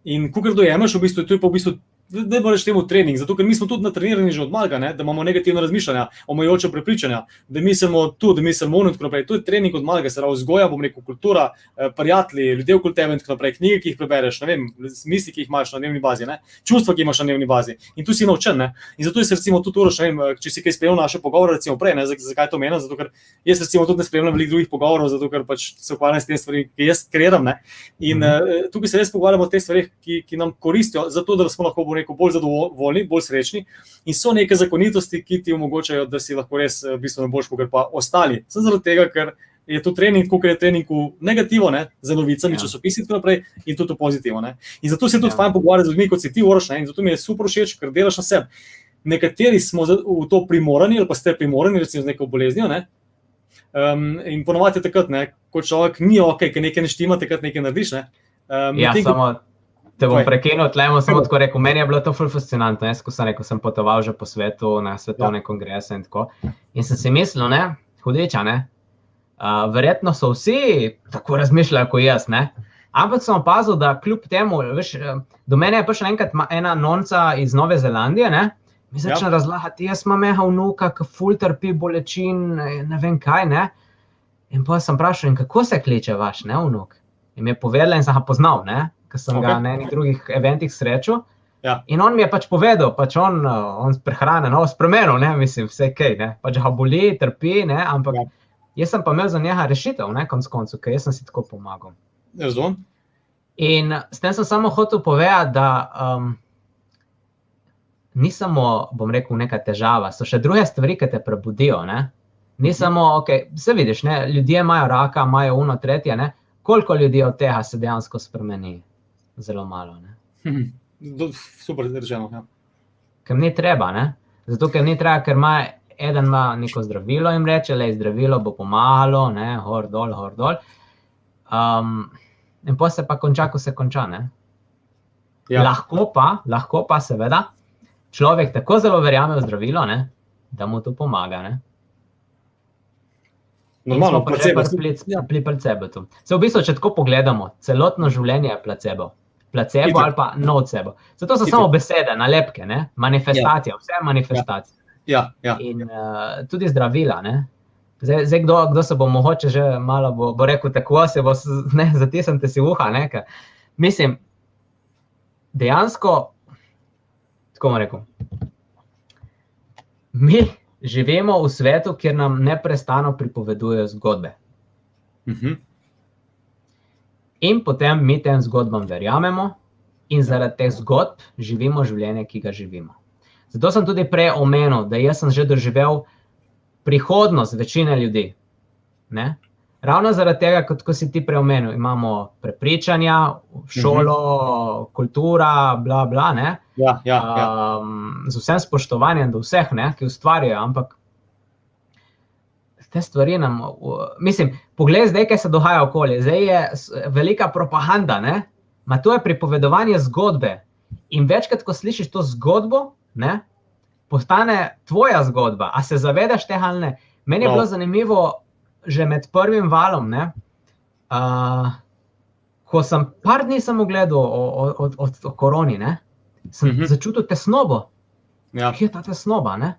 In ko kar dojemeš, v bistvu, to je pa v bistvu da bo rečemo trening, zato ker mi smo tudi natrenirani že od malega, da imamo negativno razmišljanje, omejujoče prepričanja, da mislimo tu, da mislimo ono in tako naprej. To je trening od malega, se pravi vzgoja, bom rekel, kultura, eh, prijatelji, ljudje okoli tebe in tako naprej, knjige, ki jih prebereš, ne vem, misli, ki jih imaš na dnevni bazi, ne? čustva, ki imaš na dnevni bazi. In tu si naučen. Ne? In zato se recimo tudi uroš, vem, če si kaj spremljal naše pogovore, recimo prej, ne? zakaj to menim, zato ker jaz recimo tudi ne spremljam veliko drugih pogovorov, zato ker pač se ukvarjam s tem stvarmi, ki jaz kreiram. Ne? In mm -hmm. tukaj se res pogovarjamo o teh stvarih, ki, ki nam koristijo, zato da smo lahko, bom rekel, bolj zadovoljni bolj srečni. In so neke zakonitosti, ki ti omogočajo, da si lahko res eh, bistveno boljši, kot pa ostali. Sem zaradi tega, ker je to trening, kot je trening v negativo, ne, za novicami, ja. časopisi in tako naprej, in tudi pozitivno. Ne. In zato se tudi ja. fajn pogovarjati z ljudmi, kot si ti, Oroš, ne, in zato mi je super všeč, ker delaš na sebi. Nekateri smo v to primorani, ali pa ste primorani, recimo z neko boleznijo. Ne. Um, in ponovadi je takrat, ne, ko človek ni ok, ker nekaj ne štima, takrat nekaj narediš. Ne. Um, ja, tem, samo Te bom prekinil, tle bom samo tako rekel. Meni je bilo to ful fascinantno, jaz, ko sem rekel, sem potoval že po svetu na svetovne ja. kongrese in tako. In sem si mislil, ne, hudeča, ne. Uh, verjetno so vsi tako razmišljali kot jaz, ne. Ampak sem opazil, da kljub temu, veš, do mene je prišla enkrat ena nonca iz Nove Zelandije, ne. Mi začne ja. razlagati, jaz imam meha vnuka, ki ful trpi bolečin, ne vem kaj, ne. In pa sem vprašal, kako se kliče vaš, ne, vnuk. In mi je povedal in sem ga poznal, ne ki sem okay. ga na enih drugih eventih srečal. Ja. In on mi je pač povedal, da pač on, on prehrane, no, spremenil, ne, mislim, vse kaj, ne, pač ga boli, trpi, ne, ampak ja. jaz sem pa imel za njega rešitev, ne, konc koncu, ker sem si tako pomagal. Razumem. In s tem sem samo hotel povedati, da um, ni samo, bom rekel, neka težava, so še druge stvari, ki te prebudijo. Ne? Ni mhm. samo, okay, vse vidiš, ne? ljudje imajo raka, imajo uno, tretje, ne? koliko ljudi od tega se dejansko spremeni zelo malo. [LAUGHS] Super, zdržano. Ja. Ker ni treba, ne? zato ker ni treba, ker ima eden ima neko zdravilo in reče, da je zdravilo bo pomagalo, ne, hor dol, hor dol. Um, in pa se pa konča, ko se konča. Ja. Lahko pa, lahko pa, seveda, človek tako zelo verjame v zdravilo, ne, da mu to pomaga. Ne. Normalno, placebo. Pri placebo. Se v bistvu, če tako pogledamo, celotno življenje je placebo placebo Ito. ali pa nocebo. Zato so Ito. samo besede, nalepke, ne? manifestacija, ja. vse manifestacije. Ja, ja. In uh, tudi zdravila. Zdaj, zdaj kdo, kdo se bo mogoče že malo bo, bo rekel, tako se bo, ne, [LAUGHS] zatisnite si uha. Ne, mislim, dejansko, tako bomo rekel. Mi živimo v svetu, kjer nam neustano pripovedujejo zgodbe. Uh mhm. -huh in potem mi tem zgodbam verjamemo, in zaradi teh zgodb živimo življenje, ki ga živimo. Zato sem tudi prej omenil, da sem že doživel prihodnost večine ljudi. Ne? Ravno zaradi tega, kot ko si ti prej omenil, imamo prepričanja, šolo, mhm. kultura, bla, bla. Ja, ja, ja. Um, z vsem spoštovanjem do vseh, ne, ki ustvarjajo, ampak te stvari nam, mislim, poglej, zdaj, kaj se dogaja okoli. Zdaj je velika propaganda, ne? Ma to je pripovedovanje zgodbe. In večkrat, ko slišiš to zgodbo, ne, postane tvoja zgodba. A se zavedaš tega ali ne? Meni je no. bilo zanimivo že med prvim valom, ne, uh, ko sem par dni samo gledal o, o, o, o, koroni, ne, sem mhm. -huh. začutil tesnobo. Ja. Kje je ta tesnoba? Ne?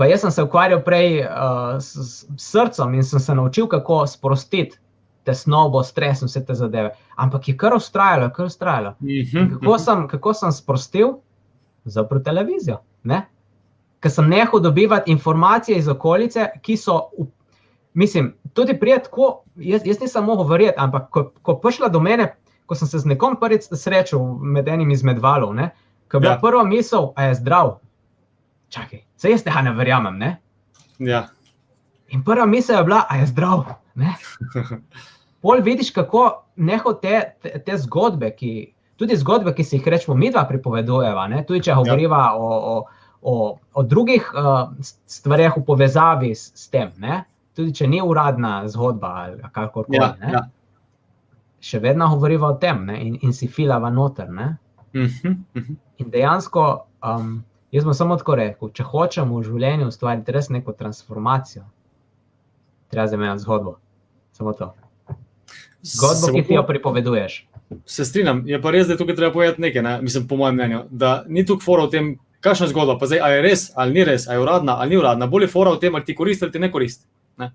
Pa jaz sem se ukvarjal prej uh, s, s srcem in sem se naučil, kako sprostiti tesnobo, stres in vse te zadeve. Ampak je kar ustrajalo, kar ustrajalo. Mhm, kako mhm. sem, kako sem sprostil? Zapro televizijo. Ker sem nehal dobivati informacije iz okolice, ki so, mislim, tudi prijeti, jaz, jaz nisem mogel verjeti, ampak ko, ko prišla do mene, ko sem se z nekom prvič srečal med enim izmed valov, ko je bila ja. prva misel, a je zdrav. Čakaj, se jaz tega ne verjamem. Ne? Ja. In prva misel je bila, da je zdrav. [LAUGHS] Pol vidiš, kako neho te, te, te zgodbe, ki, tudi zgodbe, ki si jih rečemo, mi dva pripovedujeva, ne? tudi če govoriva ja. o, o, o, o drugih uh, stvareh v povezavi s, s tem, ne? tudi če ni uradna zgodba ali kakorkoli. Ja, ja. Še vedno govoriva o tem ne? in, in si filava noter. Uh -huh, uh -huh. In dejansko. Um, Jaz bom samo tako rekel, če hočemo v življenju ustvariti res neko transformacijo, treba zamenjati zgodbo. Samo to. Zgodbo, ki ti jo pripoveduješ. Se strinjam, je pa res, da je tukaj treba povedati nekaj, ne? mislim, po mojem mnenju, da ni tukaj fora v tem, kakšna je zgodba, pa zdaj, ali je res, ali ni res, ali je uradna, ali ni uradna, bolje fora v tem, ali ti koristi ali ti ne koristi. Ne?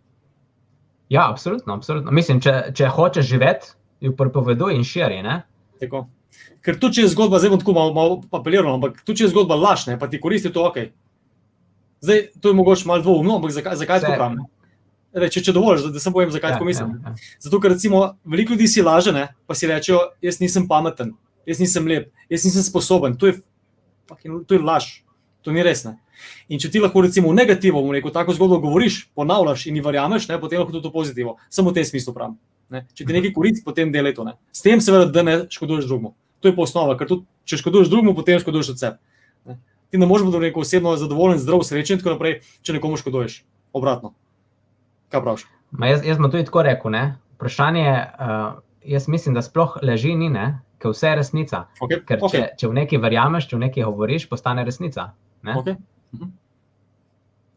Ja, absolutno, absolutno. Mislim, če, če hočeš živeti, jo prepoveduj in širi. Tako. Ker tu, če je zgodba, zdaj bom tako malo, malo apeliral, ampak tu, če je zgodba lažna, pa ti koristi to ok. Zdaj, to je mogoče malo dvoumno, ampak zakaj, zakaj tako pravim? Ej, Če, če dovolj, da se povem, zakaj Ja, tako mislim. ja, ja. Zato, ker recimo veliko ljudi si laže, ne, pa si rečejo, jaz nisem pameten, jaz nisem lep, jaz nisem sposoben. To je, to je laž, to ni res. Ne. In če ti lahko recimo bom rekel, tako zgodbo govoriš, ponavljaš in ji verjameš, ne, potem lahko tudi to pozitivno. Samo v tem smislu pravim. Ne. Če ti nekaj koristi, potem delaj to. Ne. S tem seveda, da ne škoduješ drugemu. To je pa osnova, ker tudi, če škoduješ drugemu, potem škoduješ od sebe. Ne. Ti ne moreš biti rekel, osebno zadovoljen, zdrav, srečen in tako naprej, če nekomu škoduješ. Obratno. Kaj praviš? Ma jaz, jaz bom tudi tako rekel. Ne? Vprašanje, uh, jaz mislim, da sploh leži ni, ne? ker vse je resnica. Okay. Ker okay. če, če v nekaj verjameš, če v nekaj govoriš, postane resnica. Ne? Okay.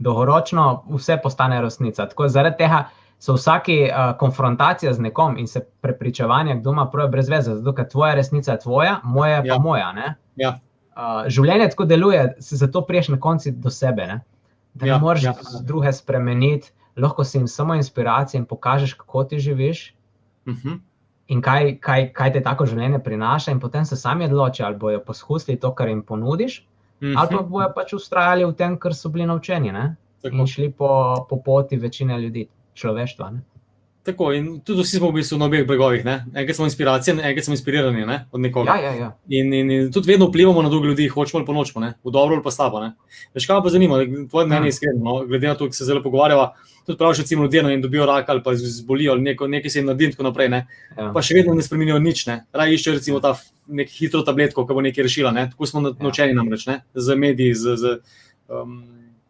Dolgoročno vse postane resnica. Tako, zaradi tega so vsaki uh, konfrontacija z nekom in se prepričevanje, kdo ima prav, brez veze, zato ker tvoja resnica je tvoja, moja je pa Ja. moja. ne. Ja. Uh, življenje tako deluje, se zato priješ na koncu do sebe. Ne? Da ne Ja, moreš ja. druge spremeniti, lahko si jim samo inspiracija in pokažeš, kako ti živiš. Uh -huh. In kaj, kaj, kaj te tako življenje prinaša, in potem se sami odločijo, ali bojo poskusili to, kar jim ponudiš, Mhm. ali pa bojo pač ustrajali v tem, kar so bili naučeni ne? Tako. in šli po, po poti večine ljudi, človeštva. Ne? Tako, in tudi vsi smo v bistvu na obeh bregovih. Enkrat smo inspiracije, enkrat smo inspirirani ne? od nekoga. Ja, ja, ja. In, in, in tudi vedno vplivamo na druge ljudi, hočemo ali pa nočemo, ne? v dobro ali pa slabo. Ne? Veš, kaj pa zanima, tvoje mnenje je iskreno, no? glede na to, kako se zelo pogovarjava. Tudi praviš, recimo, ljudje ne dobijo rak ali pa zbolijo, ali neko, nekaj se jim naredi in tako naprej. Ne? ja. Pa še vedno ne spremenijo nič. Ne? Raj iščejo recimo ta nek hitro tabletko, ki bo nekaj rešila. Ne? Tako smo Ja. naučeni namreč, ne? z mediji, z, z, um,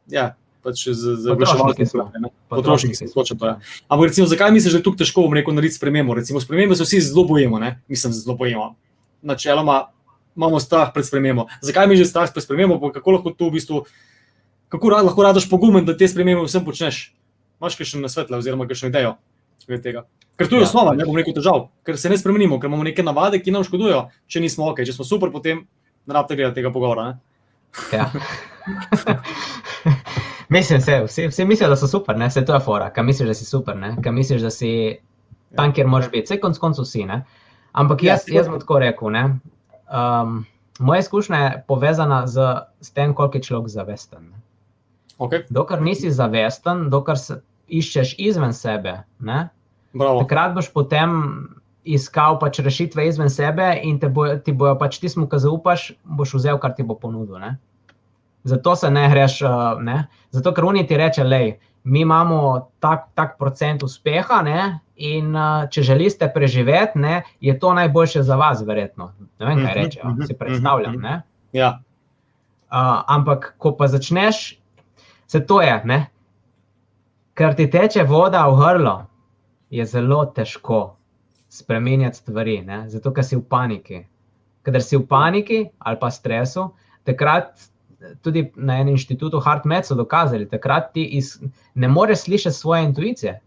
ja, pač z, oglaševalci. Potrošniki smo, točno to je. Ampak recimo, zakaj misliš, da je tukaj težko, bom rekel, narediti spremembo? Recimo, spremembe se vsi zelo bojimo, ne? mislim, zelo bojimo. Načeloma imamo strah pred spremembo. Zakaj mi je že strah pred spremembo? Pa kako lahko to v bistvu, kako rad, lahko radaš pogumen, da te spremembe vsem počneš? Imaš še na svetle, oziroma kakšno idejo glede tega? Ker to je Ja. osnova, ne bom rekel težav, ker se ne spremenimo, ker imamo neke navade, ki nam škodujejo, če nismo ok, če smo super, potem ne rabite gledati tega pogovora. Ne? Ja. [LAUGHS] [LAUGHS] Mislim, se, vsi, vsi mislijo, da so super, ne? se to je fora, kaj misliš, da si super, ne? kaj misliš, da si tam, kjer moraš biti, vse konc koncev si. Ne? Ampak Ja, jaz, sigurno. jaz bom tako rekel. ne. Um, moja izkušnja je povezana z, s tem, koliko je človek zavesten. Ne? Okay. Dokler nisi zavesten, dokler se iščeš izven sebe, ne? Takrat boš potem iskal pač rešitve izven sebe in te bo, ti bojo pač tismu, ki zaupaš, boš vzel, kar ti bo ponudil. Ne? Zato se ne greš, uh, ne? zato ker oni ti reče, lej, mi imamo tak, tak procent uspeha ne? in uh, če želite preživeti, ne, je to najboljše za vas, verjetno. Ne vem, kaj Mhm, rečejo, mhm, si predstavljam. mhm. Ne? Ja. Uh, ampak, ko pa začneš, se to je, ne? ker ti teče voda v grlo, je zelo težko spremenjati stvari, ne? zato ker si v paniki. Ker si v paniki ali pa stresu, takrat tudi na enem inštitutu HeartMed so dokazali, takrat ti iz, ne moreš slišati svoje intuicije.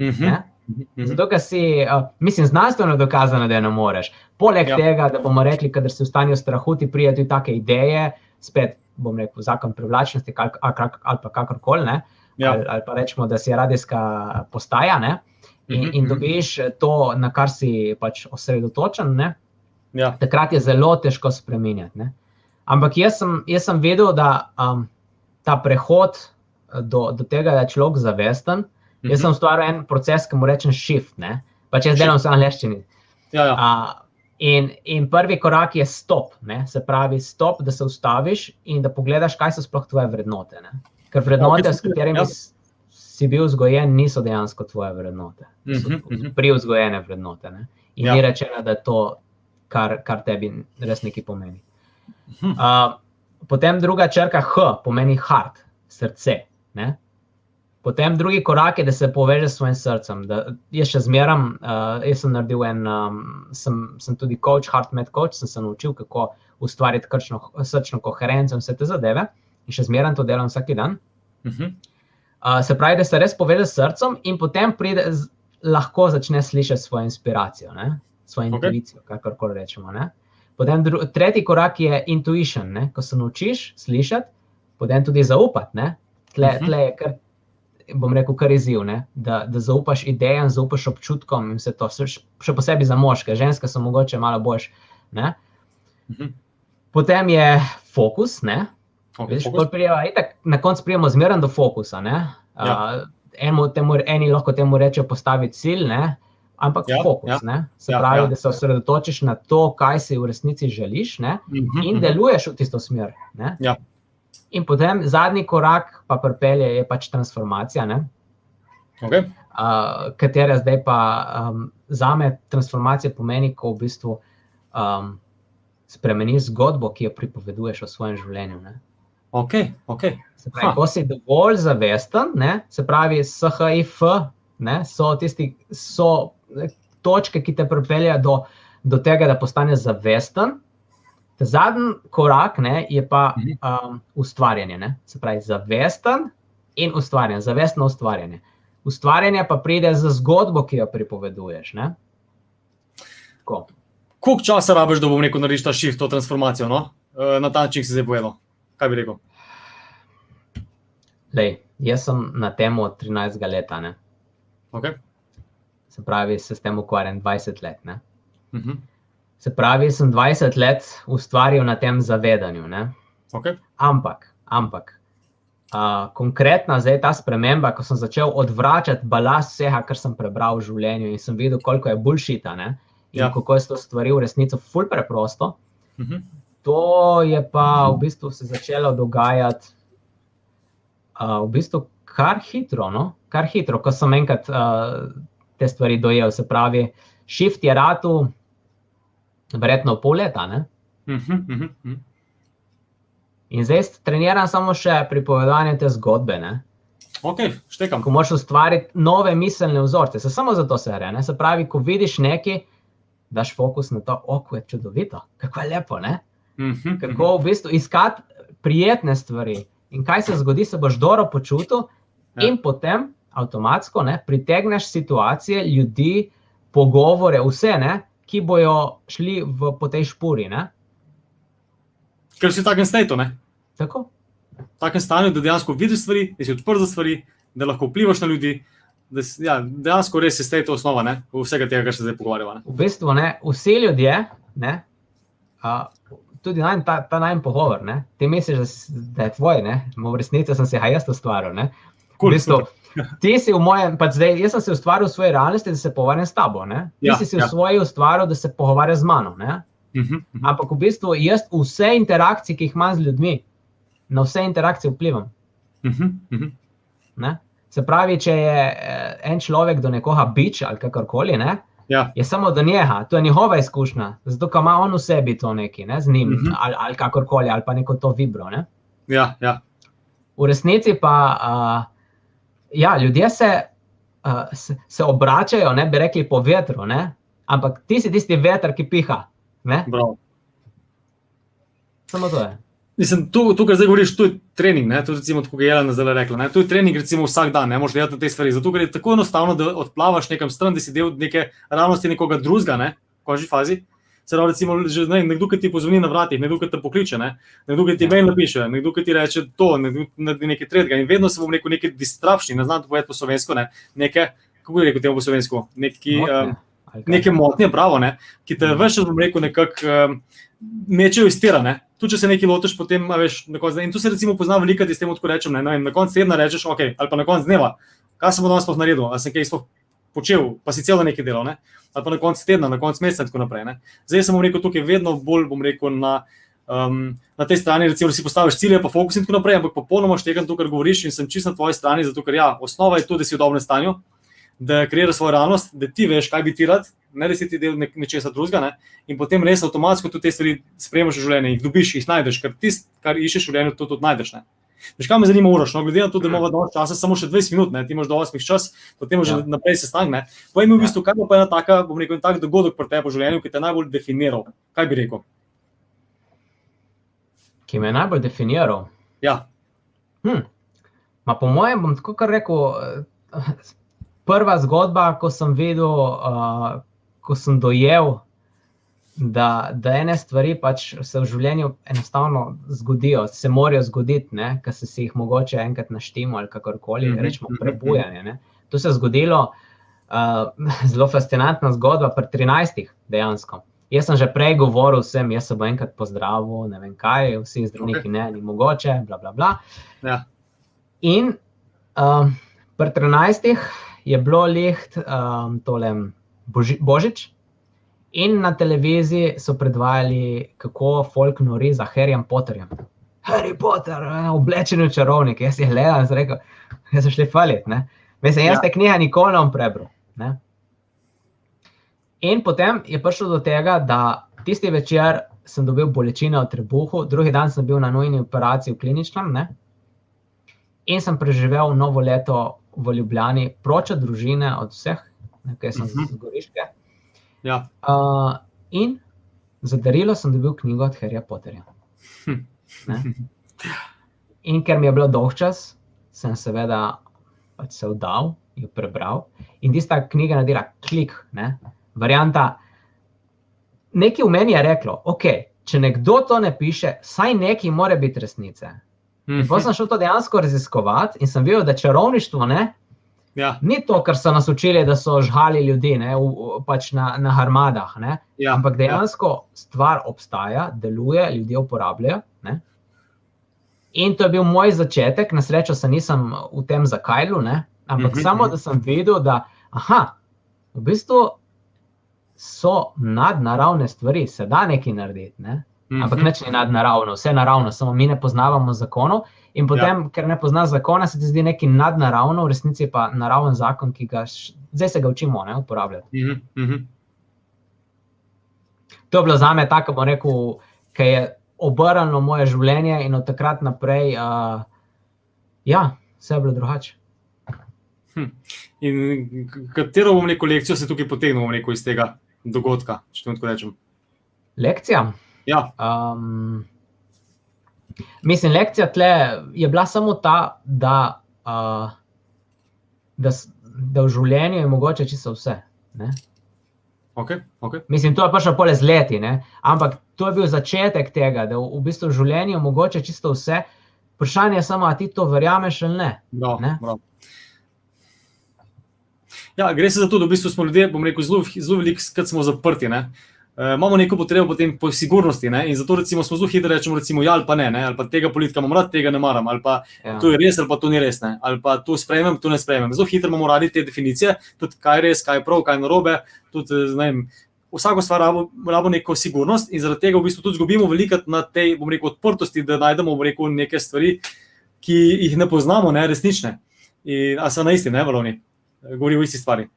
Mhm. Ne? Mhm. Zato, ker si, uh, mislim, znanstveno dokazano, da ne moreš. Poleg Ja. tega, da bomo rekli, da si v stanju strahu, ti prijajo tudi take ideje, spet bom rekel, zakon privlačnosti ali, ali, pa kakorkoli, ne, Ja. ali, ali pa rečemo, da si radijska postaja ne, in, Mhm, in mhm. dobiš to, na kar si pač osredotočen. Ne, Ja. takrat je zelo težko spremenjati. Ne. Ampak jaz sem, jaz sem vedel, da um, ta prehod eh, do, do tega, da je človek zavesten, Mhm. jaz sem ustvaril en proces, ki mu rečem shift. Ne. Pač jaz delam v angleščini. Ja, ja. Uh, in, in prvi korak je stop, ne? se pravi, stop, da se ustaviš in da pogledaš, kaj so sploh tvoje vrednote. Ne? Ker vrednote, Ok, s katerimi ja. si bil vzgojen, niso dejansko tvoje vrednote. So Mhm, mhm. privzgojene vrednote. Ne? In Ja. ni rečeno, da je to, kar, kar tebi res nekaj pomeni. Uh, potem druga črka H pomeni heart, srce. Ne? Potem drugi korak je, da se poveže s svojim srcem. Da, jaz še zmeram, uh, jaz sem naredil en, um, sem, sem tudi coach, heartmed coach, sem se naučil, kako ustvariti krčno, srčno koherenco in vse te zadeve. In še zmeraj to delam vsak dan. Mhm. Uh, se pravi, da se res poveže s srcem in potem pride, z, lahko začne slišati svojo inspiracijo. Ne? svojo Okej. intuicijo, kakorkoli rečemo. Ne? Potem tretji korak je intuition, ne? ko se naučiš slišati, potem tudi zaupati. ne. Tle, Mhm. tle je kar, bom rekel, kar izziv, ne? da, da zaupaš idejam, zaupaš občutkom in vse to, še, posebej za moške, ženske so mogoče malo boljše. ne. Mhm. Potem je fokus, ne? Okay, Veš, fokus. prijeva, itak, na koncu prijemo zmerno do fokusa. ne. Ja. Uh, enemu temu, eni lahko temu rečejo postaviti cilj, ne? Ampak Ja, ja, fokus. ja. Ja, Se Ja, pravi, ja. ja. da se osredotočiš na to, kaj si v resnici želiš ne? Mhm, in mhm. deluješ v tisto smer. Ne? Ja. In potem zadnji korak, pa pripelje, je pač transformacija, ne? Okay. uh, katera zdaj pa um, za me transformacija pomeni, ko v bistvu um, spremeniš zgodbo, ki jo pripoveduješ o svojem življenju. Ne? Okay, okay. Se pravi, Ha. ko si dovolj zavesten, ne, se pravi, SHIF ne, so tisti, so točke, ki te pripeljejo do, do tega, da postaneš zavesten. Ta Zadnji korak ne, je pa Mhm. um, ustvarjanje. Ne, se pravi, zavesten in ustvarjanje, zavestno ustvarjanje. Ustvarjanje pa pride z zgodbo, ki jo pripoveduješ. Koliko časa rabiš, da bom rekel, narediš ta shift, to transformacijo? No? Uh, na ta način si zdaj povedal. Kaj bi rekel? Lej, jaz sem na tem od 13 leta, ne. Okay. Se pravi, se s tem ukvarjam 20 let. Ne. Uh -huh. Se pravi, sem 20 let ustvaril na tem zavedanju. Ne? okay. Ampak, ampak uh, konkretna zdaj ta sprememba, ko sem začel odvračati balast vsega, kar sem prebral v življenju in sem videl, koliko je bullshita ne? in Ja. kako je to stvari v resnici ful preprosto. Uh -huh. To je pa v bistvu se začelo dogajati uh, v bistvu kar hitro, no? kar hitro, ko sem enkrat uh, te stvari dojel. Se pravi, shift je ratu, verjetno pol leta. Ne? Uh -huh. Uh -huh. In zdaj treniram samo še pripovedovanje te zgodbe. Ne? Ok, štekam. Ko moš ustvariti nove miselne vzorce, se samo zato se gre. Ne? Se pravi, ko vidiš nekaj, daš fokus na to, oko je čudovito, kako je lepo. Ne? Uh -huh. Kako v bistvu iskati prijetne stvari. In kaj se zgodi, se boš dobro počutil, ja. in potem avtomatsko ne, pritegneš situacije, ljudi, pogovore, vse, ne, ki bojo šli v, po tej špuri. Ne? Ker si v takem stanju, ne? Tako. V takem stanju, da dejansko vidiš stvari, da si odprt za stvari, da lahko vplivaš na ljudi. Da ja, dejansko res je stej to osnova ne? vsega tega, kar se zdaj pogovarjava. ne. V bistvu ne, vsi ljudje, ne, a, tudi najn, ta, ta najmanj pogovor, ne, ti misliš, da, da je tvoj, ne, v resnici sem si ga jaz ustvaril. Ne. Cool, v bistvu, super. Ti si v mojem, pač zdaj, jaz sem si ustvaril v svoji realnosti, da se pogovarjam s tabo. Ne. Ti Ja, si si ja. v svoji ustvaril, da se pogovarjaš z mano. Ne. Uh -huh. Uh -huh. Ampak v bistvu jaz vse interakcije, ki jih imam z ljudmi, na vse interakcije vplivam. Uh -huh. Uh -huh. Ne? Se pravi, če je eh, en človek do nekoga bič ali kakorkoli, ne, Ja, je samo do njega, to je njegova izkušnja, zato ima on v sebi to nekaj, ne, z njim Mhm. ali, ali kakorkoli, ali pa neko to vibro. Ne. ja, ja. V resnici pa uh, ja, ljudje se, uh, se, se obračajo, ne bi rekli po vetru, ne, ampak ti si tisti veter, ki piha. Samo to je. Mislim, to, to, kar zdaj govoriš, to je trening. Ne? To je recimo, kot je Jelena zdaj rekla. Ne? To je trening, recimo, vsak dan, ne moreš na te stvari. Zato ker je tako enostavno, da odplavaš nekam stran, da si del neke realnosti nekoga drugega, ne? v končni fazi. Se pravi, recimo, že, ne, nekdo, ki ti pozvoni na vratih, nekdo, ki te pokliče, ne? nekdo, ki ti Ja. mail napiše, nekdo, ki ti reče to, nekdo, ne- nekaj tretjega. In vedno se bom rekel, nekaj distrapšni, ne znam to povedati po slovensko, ne? neke, kako bi rekel temu po slovensko, neki, Motnje, um, neke motnje, bravo, ne? ki te Mhm. več, bom rekel, nekako um, mečejo iz tira. Ne? Tudi, če se nekaj lotiš, potem veš, na koncu. In tu se recimo pozna veliko, da s tem lahko rečem. Ne? Ne vem, na koncu tedna rečeš, ok, ali pa na koncu dneva, kaj sem danes sploh naredil, ali sem kaj sploh počel, pa si celo nekaj delal, ne? ali pa na koncu tedna, na koncu meseca in tako naprej. Ne? Zdaj sem rekel, tukaj vedno bolj bom rekel na. Um, na tej strani, recimo, da si postaviš cilje, pa fokus in tako naprej, ampak popolnoma štekam to, kar govoriš, in sem čisto na tvoji strani, zato ker ja, osnova je to, da si v dobrem stanju, da kreiraš svojo realnost, da ti veš, kaj bi ti rad, ne da si ti del nečesa drugega, ne? in potem res avtomatsko tudi te stvari sprejmeš v življenje, jih dobiš, jih najdeš, ker tisto, kar iščeš v življenju, to tudi najdeš. Ne? Veš, kaj me zanima, Uroš, no, glede na to, da imamo dovolj časa, samo še 20 minut, ne? ti imaš do 8 čas, potem že Ja. naprej se stangne. Povej mi v Ja. bistvu, kaj pa ena taka, bom rekel, tak dogodek pri tebi v življenju, ki te je najbolj definiral. Kaj bi rekel? Ki me je najbolj definiral. Ja, Hm. Ma po mojem, bom tako kar rekel, eh, prva zgodba, ko sem videl, uh, ko sem dojel, da, da ene stvari pač se v življenju enostavno zgodijo, se morajo zgoditi, ker se jih mogoče enkrat naštemo ali kakorkoli, mm -hmm. rečemo prebujanje. Ne? To se je zgodilo, uh, zelo fascinantna zgodba, pri 13. dejansko. Jaz sem že prej govoril vsem, jaz se bom enkrat pozdravil, ne vem kaj, vsi zdravniki, okay. ne, ni mogoče, bla, bla, bla. Ja. In uh, pri 13. je bilo leht um, tole Boži, Božič. In na televiziji so predvajali, kako folk nori za Harryjem Potterjem. Harry Potter, eh, oblečen v čarovnik, jaz jih gledam, jaz rekel, jaz sem šli falit. Mislim, jaz ja. te knjige nikoli ne bom prebral. Ne? In potem je prišlo do tega, da tisti večer sem dobil bolečine v trebuhu, drugi dan sem bil na nujni operaciji v kliničnem ne? in sem preživel novo leto v Ljubljani, proč od družine, od vseh, ki sem uh -huh. z Goriške. Ja. Uh, in za darilo sem dobil knjigo od Harryja Potterja. In ker mi je bilo dolg čas, sem seveda pač se vdal in prebral. In tista knjiga nadira klik, ne? varianta. Nekaj v meni je reklo, ok, če nekdo to ne piše, saj nekaj mora biti resnice. In potem sem šel to dejansko raziskovati in sem videl, da čarovništvo ne, Ja. Ni to, kar so nas učili, da so žgali ljudi ne, v, pač na, na armadah. Ja. Ampak dejansko ja. stvar obstaja, deluje, ljudje uporabljajo. Ne. In to je bil moj začetek, na srečo se nisem v tem zakajlu, ne, ampak uh -huh. samo da sem videl, da aha, v bistvu so nadnaravne stvari, se da nekaj narediti. Ne. Ampak uh -huh. neč ni nadnaravno, vse naravno, samo mi ne poznavamo zakonov. In potem, ja. ker ne poznaš zakona, se ti zdi nekaj nadnaravno, v resnici pa naraven zakon, ki ga š, zdaj se ga učimo ne, uporabljati. Uh -huh. To je bilo za me tako, bom rekel, ki je obrnilo moje življenje in od takrat naprej, uh, ja, vse je bilo drugače. Hm. In katero bom rekel lekcijo se tukaj potegnil iz tega dogodka, če tako rečem? Lekcija? Ja. Um, Mislim, lekcija tle je bila samo ta, da, uh, da, da v življenju je mogoče čisto vse. Okay, okay. Mislim, to je prišlo pole z leti, ne? ampak to je bil začetek tega, da v, v bistvu v življenju je mogoče čisto vse. Vprašanje je samo, ali ti to verjameš ali ne. No, ne? Ja, gre se za to, da v bistvu smo ljudje, bom rekel, zelo, zelo veliki, kad smo zaprti. Ne? Uh, imamo neko potrebo potem po sigurnosti. Ne? In zato recimo, smo zelo hitri, rečemo, recimo, ja, ali pa ne, ne, ali pa tega politika imamo rad, tega ne maram, ali pa ja. to je res, ali pa to ni res, ne? ali pa to sprejmem, to ne sprejmem. Zelo hitro imamo radi te definicije, tudi kaj je res, kaj je prav, kaj je narobe. Tudi, vem, vsako stvar rabo neko sigurnost in zaradi tega v bistvu tudi izgubimo veliko na tej, bom rekel, odprtosti, da najdemo, bom rekel, neke stvari, ki jih ne poznamo, ne resnične. In, a so na isti, ne valovni, govorijo o isti stvari.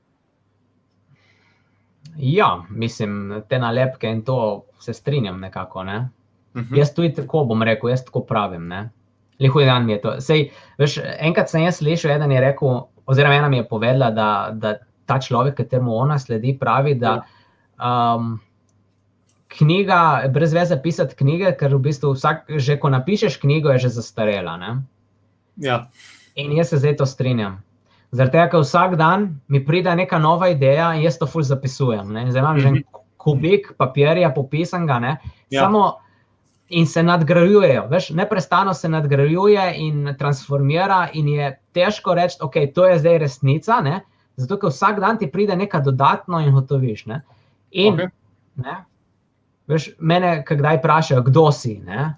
Ja, mislim, te nalepke in to se strinjam nekako. Ne? Uh mhm. -huh. Jaz tudi tako bom rekel, jaz tako pravim. Lehuj dan mi je to. Sej, veš, enkrat sem jaz slišal, eden je rekel, oziroma ena mi je povedala, da, da ta človek, kateremu ona sledi, pravi, da um, knjiga, brez veze pisati knjige, ker v bistvu vsak, že ko napišeš knjigo, je že zastarela. Ja. In jaz se zdaj to strinjam. Zaradi tega, ker vsak dan mi pride neka nova ideja in jaz to fulj zapisujem. Ne? Zdaj imam že en mhm. kubik papirja, popisan ga, ja. samo in se nadgrajujejo. Veš, neprestano se nadgrajuje in transformira, in je težko reči, okay, to je zdaj resnica. Ne? Zato, ker vsak dan ti pride nekaj dodatno in hotoviš. Ne? In okay. ne? Veš, mene, kdaj vprašajo, kdo si, ne?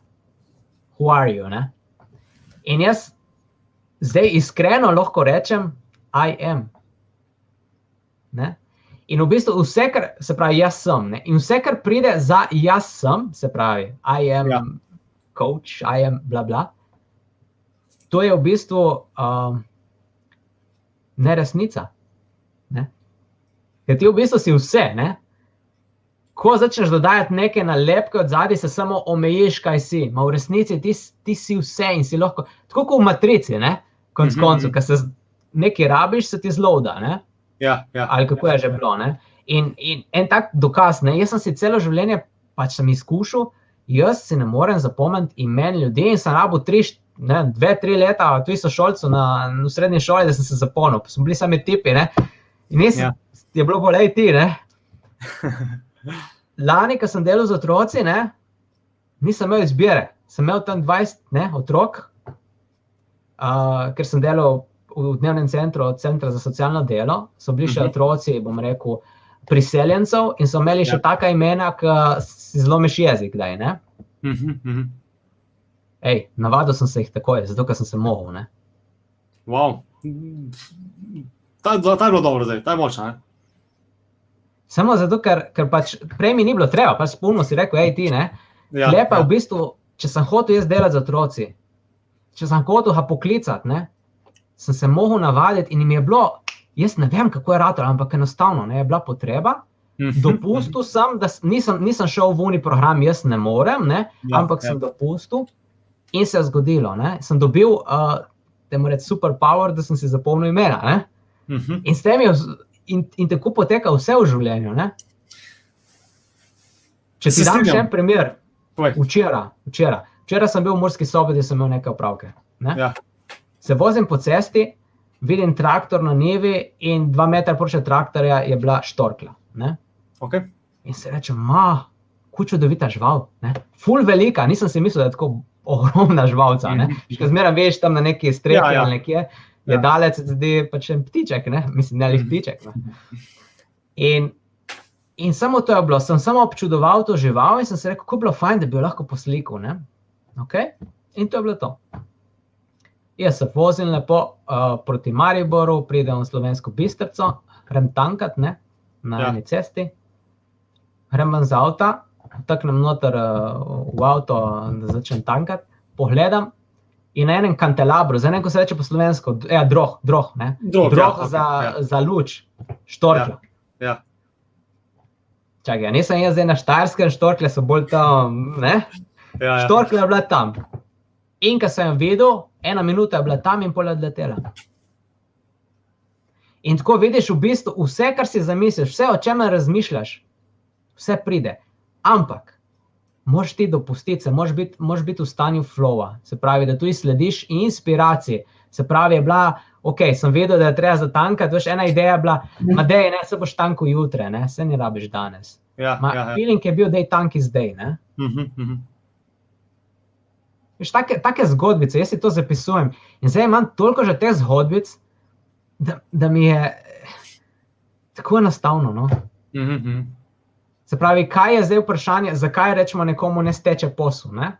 who are you? Ne? In jaz zdaj iskreno lahko rečem, I am. Ne? In v bistvu vse, kar se pravi, jaz sem, ne? in vse, kar pride za jaz sem, se pravi, I am ja. coach, I am bla bla. To je v bistvu um, neresnica. Ne? Ker ti v bistvu si vse. Ne? Ko začneš dodajati neke nalepke od zadaj, se samo omejiš, kaj si. Ma v resnici ti, ti si vse in si lahko, tako kot v matrici, konc mm -hmm. koncev, ki se nekaj rabiš, se ti zelo da. Ja, ja. Ali kako je že bilo. In, in en tak dokaz, ne? jaz sem si celo življenje pač izkušal, jaz si ne morem zapomniti imen ljudi in sem rabo tri. Ne, dve, tri leta, tu so šolci na, na srednji šoli, da sem se zapolnil, pa smo bili sami tipi. Ne? In res ja. je bilo bolej ti. Ne? [LAUGHS] Lani, ko sem delal z otroci, ne, nisem imel izbire. Sem imel tam 20 ne, otrok, uh, ker sem delal v dnevnem centru, centra za socialno delo, so bili še Mhm. otroci, bom rekel, priseljencev in so imeli še Ja. taka imena, ki si zlomiš jezik. Kdaj, ne? Mhm, mhm. Ej, navadil sem se jih takoj, zato ker sem se mogel. Ne? Wow. Ta, ta je bilo dobro, zdaj, ta je močna. Ne? Samo zato, ker, ker pač prej mi ni bilo treba, pač spolno si rekel, hej, ti ne. Ja, Lepa je ja. v bistvu, če sem hotel jaz delati z otroci, če sem hotel ga poklicati, ne, sem se mogel navaditi in jim je bilo, jaz ne vem, kako je rado, ampak enostavno ne, je bila potreba. Mhm, Dopustil sem, da nisem, nisem šel v uni program, jaz ne morem, ne, Ja, ampak ja. sem dopustil in se je zgodilo. Ne, sem dobil, uh, da moram reči, super power, da sem si zapomnil imena. Ne, Mhm. in, s tem je, in, in tako poteka vse v življenju. Ne. Če ti dam še en primer. Včeraj, včeraj. Včeraj sem bil v Murski soboti, sem imel nekaj opravke. Ne? Ja. Se vozim po cesti, vidim traktor na nevi, in dva metra proče traktorja je bila štorkla. Ne? Okay. In se reče, ma, kučudovita žival. Ne? Ful velika, nisem si mislil, da je tako ogromna živalca. Ne? Mhm. Še zmeraj veš tam na neki strehi Ja, ja. ali nekje, je Ja. dalec, zdaj pa če ptiček, ne? mislim, ne lih Mhm. ptiček. Ne? In, in samo to je bilo, sem samo občudoval to žival in sem se rekel, kako bi bilo fajn, da bi jo lahko poslikal. ne. Okay? In to je bilo to. Jaz se vozim lepo uh, proti Mariboru, pridem v Slovensko bistrco, grem tankat ne, na Ja. ja. eni cesti, grem ven z avta, taknem noter uh, v avto, da začnem tankat, pogledam. In na enem kandelabru, zdaj ne vem, kako se reče po slovensko, ja, droh, droh, ne, Drog, droh ja, za, ja. za luč, štorkla. Ja. Čakaj, ja, nisem jaz zdaj na Štajerskem, štorkle so bolj tam, ne? Ja, ja. Štorkla je bila tam. In ko sem videl, ena minuta je bila tam in pol je odletela. In tako vidiš, v bistvu vse, kar si zamisliš, vse, o čemer razmišljaš, vse pride. Ampak, moraš ti dopustiti, se moraš biti, moraš biti v stanju flowa, se pravi, da tu slediš inspiraciji. Se pravi, je bila, ok, sem vedel, da je treba zatankati, veš, ena ideja je bila, ma dej, ne, se boš tanko jutre, ne, se ne rabiš danes. Ja, Ma, ja, ja. feeling je bil, da je tanki zdaj, ne. Mhm, mhm. Veš, take, take zgodbice, jaz si to zapisujem. In zdaj imam toliko že teh zgodbic, da, da mi je tako enostavno. No? Mhm, mhm. Se pravi, kaj je zdaj vprašanje, zakaj rečemo nekomu ne steče posel? Ne?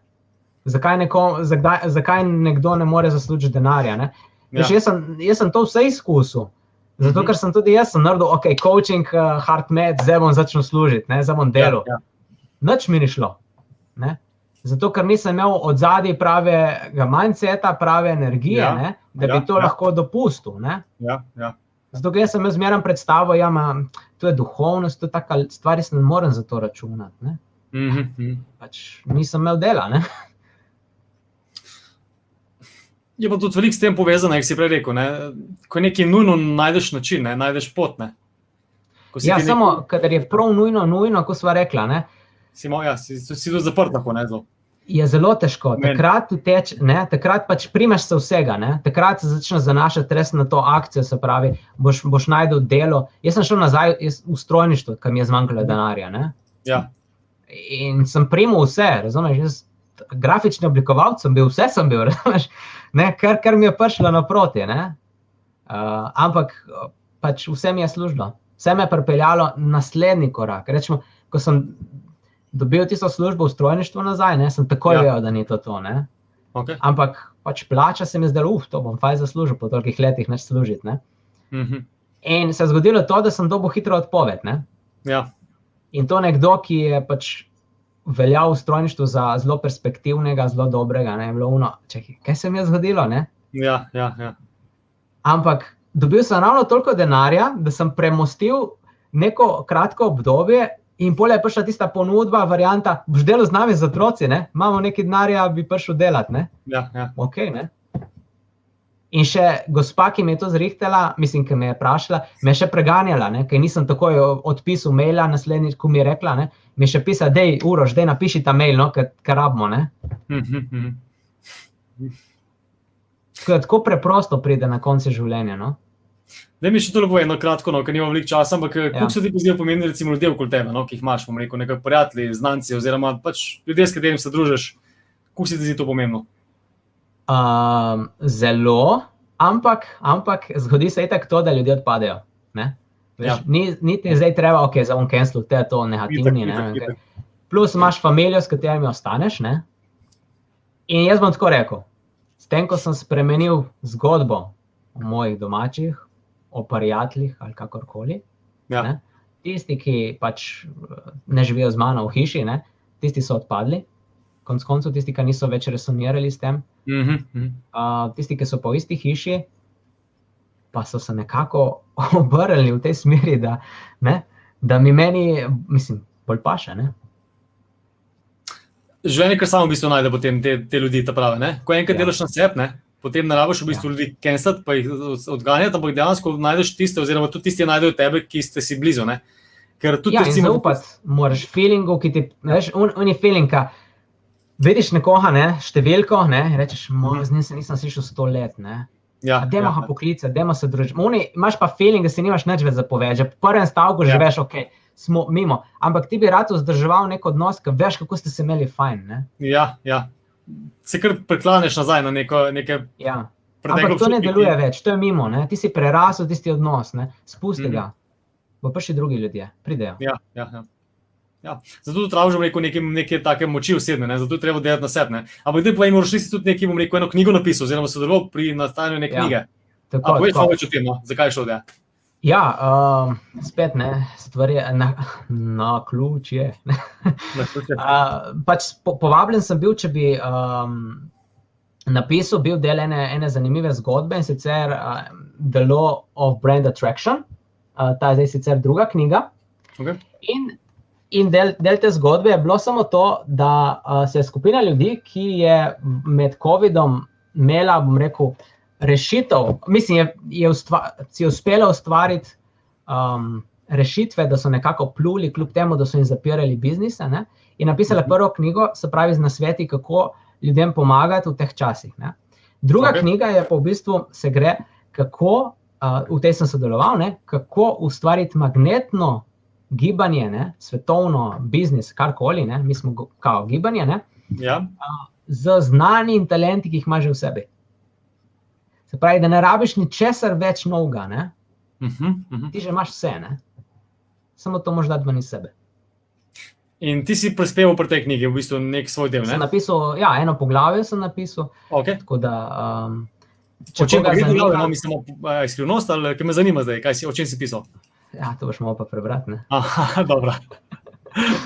Zakaj, nekom, zakdaj, zakaj nekdo ne more zaslužiti denarja? Ne? Ja. Veš, jaz, sem, jaz sem to vse izkusil. Zato, Mhm. ker sem tudi jaz sem naredil, ok, coaching, uh, hard med, zdaj bom začel služiti, ne? zdaj bom delal. Ja, ja. Nič mi ni šlo. Ne? Zato, ker nisem imel od zadaj pravega mindseta, prave energije, Ja, ja, da bi ja, ja, to ja. ja. lahko dopustil. Ne? Ja, ja. Zato, ker jaz sem zmeraj predstavil, da ja, to je duhovnost, to je taka stvar, jaz ne morem za to računati. Ne? Mhm, mhm. Pač nisem imel dela. Ne? Je pa tudi veliko s tem povezano, kot si prej rekel. Ne? Ko nekaj nujno najdeš način, ne? najdeš pot. Ne? Ko si Ja, samo, neki- kadar je prav nujno, nujno, kot sva rekla, ne, si, mo- ja, si, si tudi zaprt, tako ne zelo. Je zelo težko. Takrat, teč, ne, takrat pač primeš se vsega, ne, takrat se začneš zanašati res na to akcijo, se pravi, boš, boš najdel delo. Jaz sem šel nazaj v strojništvo, kam mi je zmanjkalo denarja. Ne. Ja. In sem primal vse, razumeš? Jaz, grafični oblikovalec sem bil, vse sem bil, [LAUGHS] razumeš? Ne, kar, kar mi je prišlo naproti. ne. Uh, ampak pač vse mi je služilo, vse me je pripeljalo na naslednji korak. Rečemo, ko sem dobil tisto službo v strojništvu nazaj, ne, sem takoj Ja. vedel, da ni to. to ne. Okay. Ampak pač plača se mi zdela, uf, to bom fajn zaslužil po tolikih letih, neč služiti. Ne. Mhm. In se je zgodilo to, da sem dobil hitro odpoved. Ne. Ja. In to nekdo, ki je pač veljal v strojništvu za zelo perspektivnega, zelo dobrega, ne, bilo uno, čekaj, kaj se mi je zgodilo, ne? Ja, ja, ja. Ampak dobil sem ravno toliko denarja, da sem premostil neko kratko obdobje in polje je prišla tista ponudba, varianta, boš delal z nami z otroci, ne? imamo nekaj denarja, bi prišel delati, ne? ja, ja. Ok, ne? In še gospa, ki mi je to zrihtela, mislim, ki me je vprašala, me je še preganjala, ne? ker nisem takoj odpisal maila, naslednjič, ko mi je rekla, ne? mi je še pisala, dej, Uroš, dej napiši ta mail, no, ker rabimo. Mhm, mhm. Tako, da tako preprosto pride na koncu življenja. No? Da mi še to lepo eno kratko, no, ker nimamo veliko časa, ampak ja. Ja. kako se ti zdi pomembni, recimo, ljudje okoli tebe, no, ki jih imaš, bom rekel, nekaj prijatelji, znanci, oziroma pač ljudje, s katerimi se družiš, kako se ti zdi to pomembno? Um, zelo, ampak, ampak zgodi se itak to, da ljudje odpadejo. ne. Veš, Ja. Ni, niti zdaj treba, ok, za on cancel, te je to negativni. Itak, Ne, itak, okay. itak. Plus imaš familijo, s katerimi ostaneš. Ne? In jaz bom tako rekel, s tem, ko sem spremenil zgodbo o mojih domačih, o prijateljih ali kakorkoli, Ja. ne, tisti, ki pač eh, ne živijo z mano v hiši, ne, tisti so odpadli, konc koncev, tisti, ki niso več resonirali s tem, Mhm, mhm. uh, tisti, ki so v isti hiši, pa so se nekako [LAUGHS] obrnili v tej smeri, da, ne, da mi meni, mislim, bolj paše. Ne? Življenje, kar samo v bistvu najde potem te, te ljudi, ta prave. Ne? Ko enkrat Ja. delaš na sebe? Potem ne rabiš v bistvu ja. ljudi kenslati, pa jih odganjati, ampak dejansko najdeš tiste, oziroma tudi tisti najdejo tebe, ki ste si blizu. Ne? Ker tudi Ja, in recimo, zaupati moraš feelingu, ki ti, veš, un, un je feeling, ka vidiš nekoga, ne, številko, ne, rečeš, moj, z njim se nisem slišal sto let, ne. ja, A dajmo ja, ga poklicati, dajmo se družiti. Imaš pa feeling, da si nimaš nič več za povedati. Že po prvem stavku že Ja. veš, ok, smo mimo. Ampak ti bi rad vzdrževal nek odnos, ker veš, kako ste se imeli fajn. Ne? ja, ja. Se kar preklaneš nazaj na neko, neke Ja. Ampak to ne občutke, ki- deluje več, to je mimo. Ne? Ti si prerasel tisti odnos, ne? spusti Mhm. ga. Bo pa še drugi ljudje, pridejo. Ja, ja, ja. Ja. Zato tudi tražim neko, neke, neke take moči osebne, ne? zato je treba delati na sebi. ne. Ampak zdaj pa jim moraš si tudi nekaj, bom rekel, eno knjigo napisal, oziroma sodeloval pri nastajanju neke Ja. knjige. Tako, A povej malo več o tem, no? zakaj je šlo? Da? Ja, um, spet ne, stvari na, na ključ je. Uh, pač po, povabljen sem bil, če bi um, napisal, bil del ene, ene zanimive zgodbe in sicer uh, The Law of Brand Attraction. Uh, ta je zdaj sicer druga knjiga. Okay. In, in del, del te zgodbe je bilo samo to, da uh, se je skupina ljudi, ki je med COVID-om imela, bom rekel, rešitev, mislim, je, je ustva, si je uspela ustvariti um, rešitve, da so nekako pluli, kljub temu, da so jim zapirali biznise. Ne? In napisala Mhm. prvo knjigo, se pravi, z nasveti, kako ljudem pomagati v teh časih. Ne? Druga okay. knjiga je pa v bistvu se gre, kako, uh, v tej sem sodeloval, ne? kako ustvariti magnetno gibanje, ne? svetovno, biznis, karkoli, ne? mi smo kao gibanje, ne? Ja. z znani in talenti, ki jih imaš že v sebi. Se pravi, da ne rabiš ničesar več novega, ne? Uh -huh, uh -huh. ti že imaš vse, ne? samo to moš dati ven iz sebe. In ti si prispeval pri tej knjigi, v bistvu nek svoj del. Sem Ne? napisal, ja, eno poglavje sem napisal, Okay. tako da. Um, O čem gre zanima- no, mislim, eh, skrivnost ali kaj me zanima zdaj, kaj si, o čem si pisal? Ja, to boš malo pa prebrati. ne. Aha, [LAUGHS] dobro.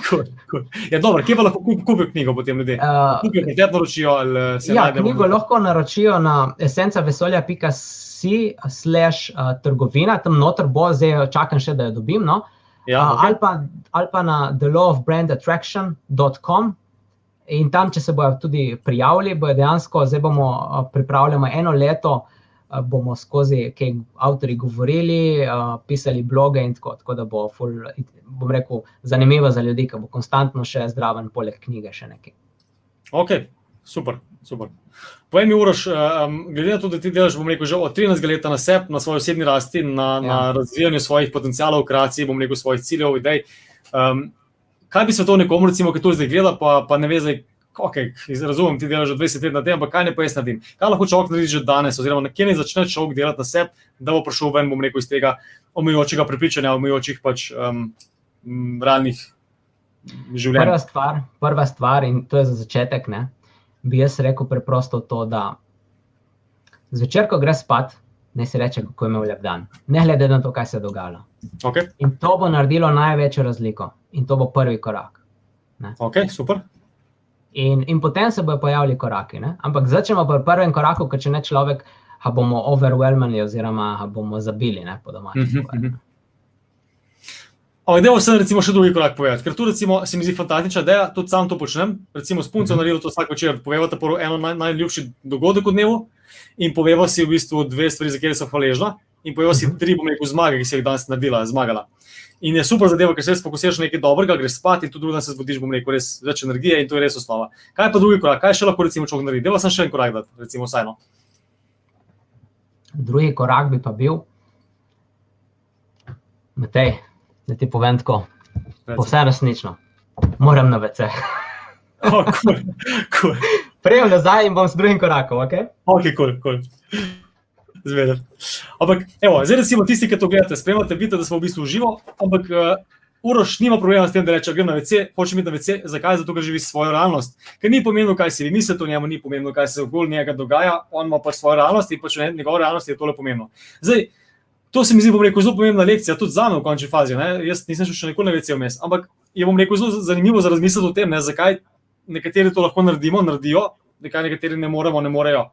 Cool, cool. Ja, dobro, kje pa lahko kup, kupijo knjigo potem ljudje? Uh, Kupijo pretet naročijo eh, ja, knjigo lahko naročijo na esencavesolja.si slash uh, trgovina, tam noter bo, zdaj čakam še, da jo dobim. No? Ja, Uh, okay. ali, pa, ali pa na thelawofbrandattraction.com. In tam, če se bodo tudi prijavili, bojo dejansko, zdaj bomo uh, pripravljali eno leto, uh, bomo skozi, kaj avtori govorili, pisali bloge in tako, tako da bo, ful, bom rekel, zanimivo za ljudi, ki bo konstantno še zdraven, poleg knjige še nekaj. Ok, super. super. Povej mi, Uroš, um, glede na to, da ti delaš, bom rekel, že od 13 let na sebi, na svoji osebni rasti, na, ja. na Ja. razvijanju svojih potencialov, kreacij, bom rekel, svojih ciljev, idej. Um, kaj bi se to nekomu, recimo, ki to zdaj gleda, pa, pa ne ve, zdaj, okay, razumem, ti delaš že 20 let na tem, ampak kaj ne pa jaz naredim? Kaj lahko človek naredi že danes, oziroma na kje ne začne človek delati na sebi, da bo prišel ven, bom rekel, iz tega omejujočega prepričanja, omejujočih pač um, realnih življenj. Prva stvar, prva stvar, in to je za začetek, ne, bi jaz rekel preprosto to, da zvečer, ko greš spat, ne si reče, kako je imel lep dan, ne glede na to, kaj se je dogajalo. Okay. In to bo naredilo največjo razliko, in to bo prvi korak. ok, super. In, in potem se bodo pojavili koraki. Ne? Ampak začnemo pri prvem koraku, ker če ne človek, ga bomo overwhelmili, oziroma ga bomo zabili, ne po domačem. Mhm, povedano. mhm. Ampak, da vsem recimo še drugi korak povedati, ker tu recimo se mi zdi fantastična ideja, tudi sam to počnem. Recimo s punco Mhm. naredil to vsak večer, poveva ta prvo eno naj, najljubši dogodek v dnevu in poveva si v bistvu dve stvari, za katere so hvaležna in poveva si Mhm. tri, bom rekel, zmage, ki si jih danes naredila, zmagala. In je super zadeva, ker se res fokusiraš na nekaj dobrega, greš spat in tu drugi dan se zbudiš, bom rekel, res več energije in to je res osnova. Kaj pa drugi korak, kaj še lahko recimo človek naredi? Deva sem še en korak dati, recimo vsaj no. Drugi korak bi pa bil, Matej, da ti povem tako, povsem resnično. Moram na VC. [LAUGHS] Oh, cool, cool. Prejem nazaj in bom s drugim korakom, ok? Ok, kul, kul. Zvedel. Ampak, evo, zdaj recimo tisti, ki to gledate, spremljate, vidite, da smo v bistvu živo, ampak uh, Uroš nima problema s tem, da reče, grem na WC, hočem iti na WC, zakaj? Zato, ker živi svojo realnost. Ker ni pomembno, kaj si vi mislite o njemu, ni pomembno, kaj se okoli njega dogaja, on ima pač svojo realnost in pač v njegovi realnosti je tole pomembno. Zdaj, to se mi zdi, bom rekel, zelo pomembna lekcija, tudi za me v končni fazi. Ne? Jaz nisem še nikoli na WC vmes, ampak je bom rekel zelo zanimivo za razmisliti o tem, ne? zakaj nekateri to lahko naredimo, naredijo, zakaj nekateri ne moremo, ne morejo.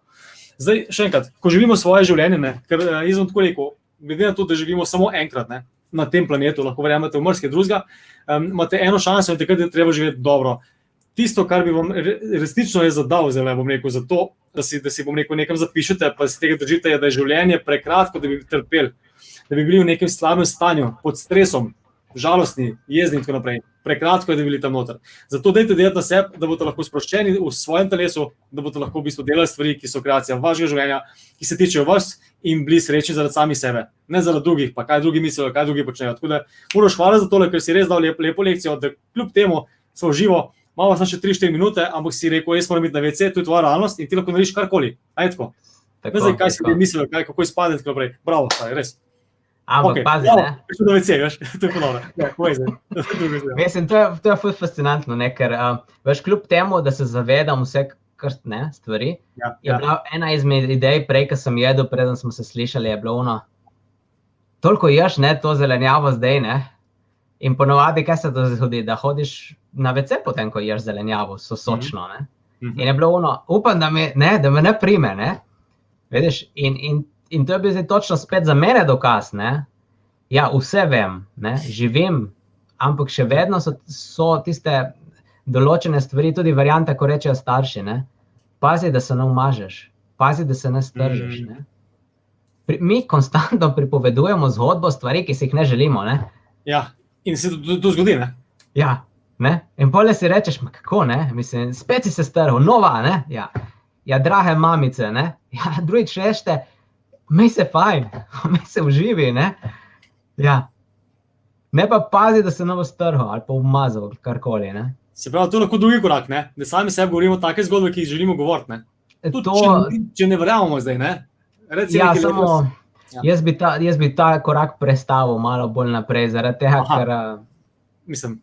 Zdaj, še enkrat, ko živimo svoje življenje, ne, ker eh, jaz bom tako rekel, glede na to, da živimo samo enkrat ne, na tem planetu, lahko verjamete v mrske drugega, um, imate eno šanso in takrat je treba živeti dobro. Tisto, kar bi vam re, resnično je zadal, zelo bom rekel, za to, da si, da si bom rekel, nekam zapišete, pa si tega držite, je, da je življenje prekratko, da bi trpeli, da bi bili v nekem slabem stanju, pod stresom, žalostni, jezni in tako naprej. Prekratko je, da bi bili tam noter. Zato dajte delati na sebi, da boste lahko sproščeni v svojem telesu, da boste lahko v bistvu delali stvari, ki so kreacija vašega življenja, ki se tičejo vas in bili srečni zaradi sami sebe, ne zaradi drugih, pa kaj drugi mislijo, kaj drugi počnejo. Tako da, Uroš, hvala za tole, ker si res dal lep, lepo lekcijo, da kljub temu smo živo, malo samo še 3-4 minute, ampak si rekel, jaz moram biti na WC, to je tvoja realnost in ti lahko narediš karkoli. Ajtko. Ne zdaj, kaj si ljudje mislijo, kaj, kako izpade in tako naprej. Bravo, staj, res. Ampak, Okej, pazi, [LAUGHS] ne. prišel do WC, veš, to je ponovno. Ja. Mislim, to je, to je fascinantno, ne? ker uh, veš, kljub temu, da se zavedam vse kar, ne, stvari. Ja, Je ja. bila ena izmed idej, prej, ko sem jedel, preden smo se slišali, je bilo ono. Toliko ješ, ne, to zelenjavo zdaj, ne. In ponovadi, kaj se to zgodi, da hodiš na vece, potem ko ješ zelenjavo, so sočno. Ne? Mhm. In je bilo ono, upam, da me ne, da me ne prime. Ne? Vediš, in, in, in to je bil zdaj točno spet za mene dokaz. Ne? Ja, vse vem, ne? živim, ampak še vedno so, so tiste določene stvari, tudi variante, ko rečejo starši. Ne? Pazi, da se ne umažeš, pazi, da se ne stržiš. Mhm. Ne? Pri, mi konstantno pripovedujemo zgodbo stvari, ki si jih ne želimo. Ne? ja. In se to, to, zgodi, ne? Ja, ne? In pole si rečeš, "Ma kako ne, mislim, spet si se strgal, nova, ne? Ja, ja drage mamice, ne? [LAUGHS] Ja, drugič rešte, mi se fajn, [LAUGHS] mi se uživi, ne? Ja. Ne pa pazi, da se bo strgal ali pa umazal, karkoli, ne? Se pravi, to je lahko drugi korak, ne? da sami sebi govorimo take zgodbe, ki jih želimo govoriti. ne. Tudi, To, če, če ne verjamemo zdaj, ne? Reci ja, samo, letos. Ja. jaz bi, ta, jaz bi ta korak prestavil malo bolj naprej, zaradi tega, Aha. ker, eh, Mislim,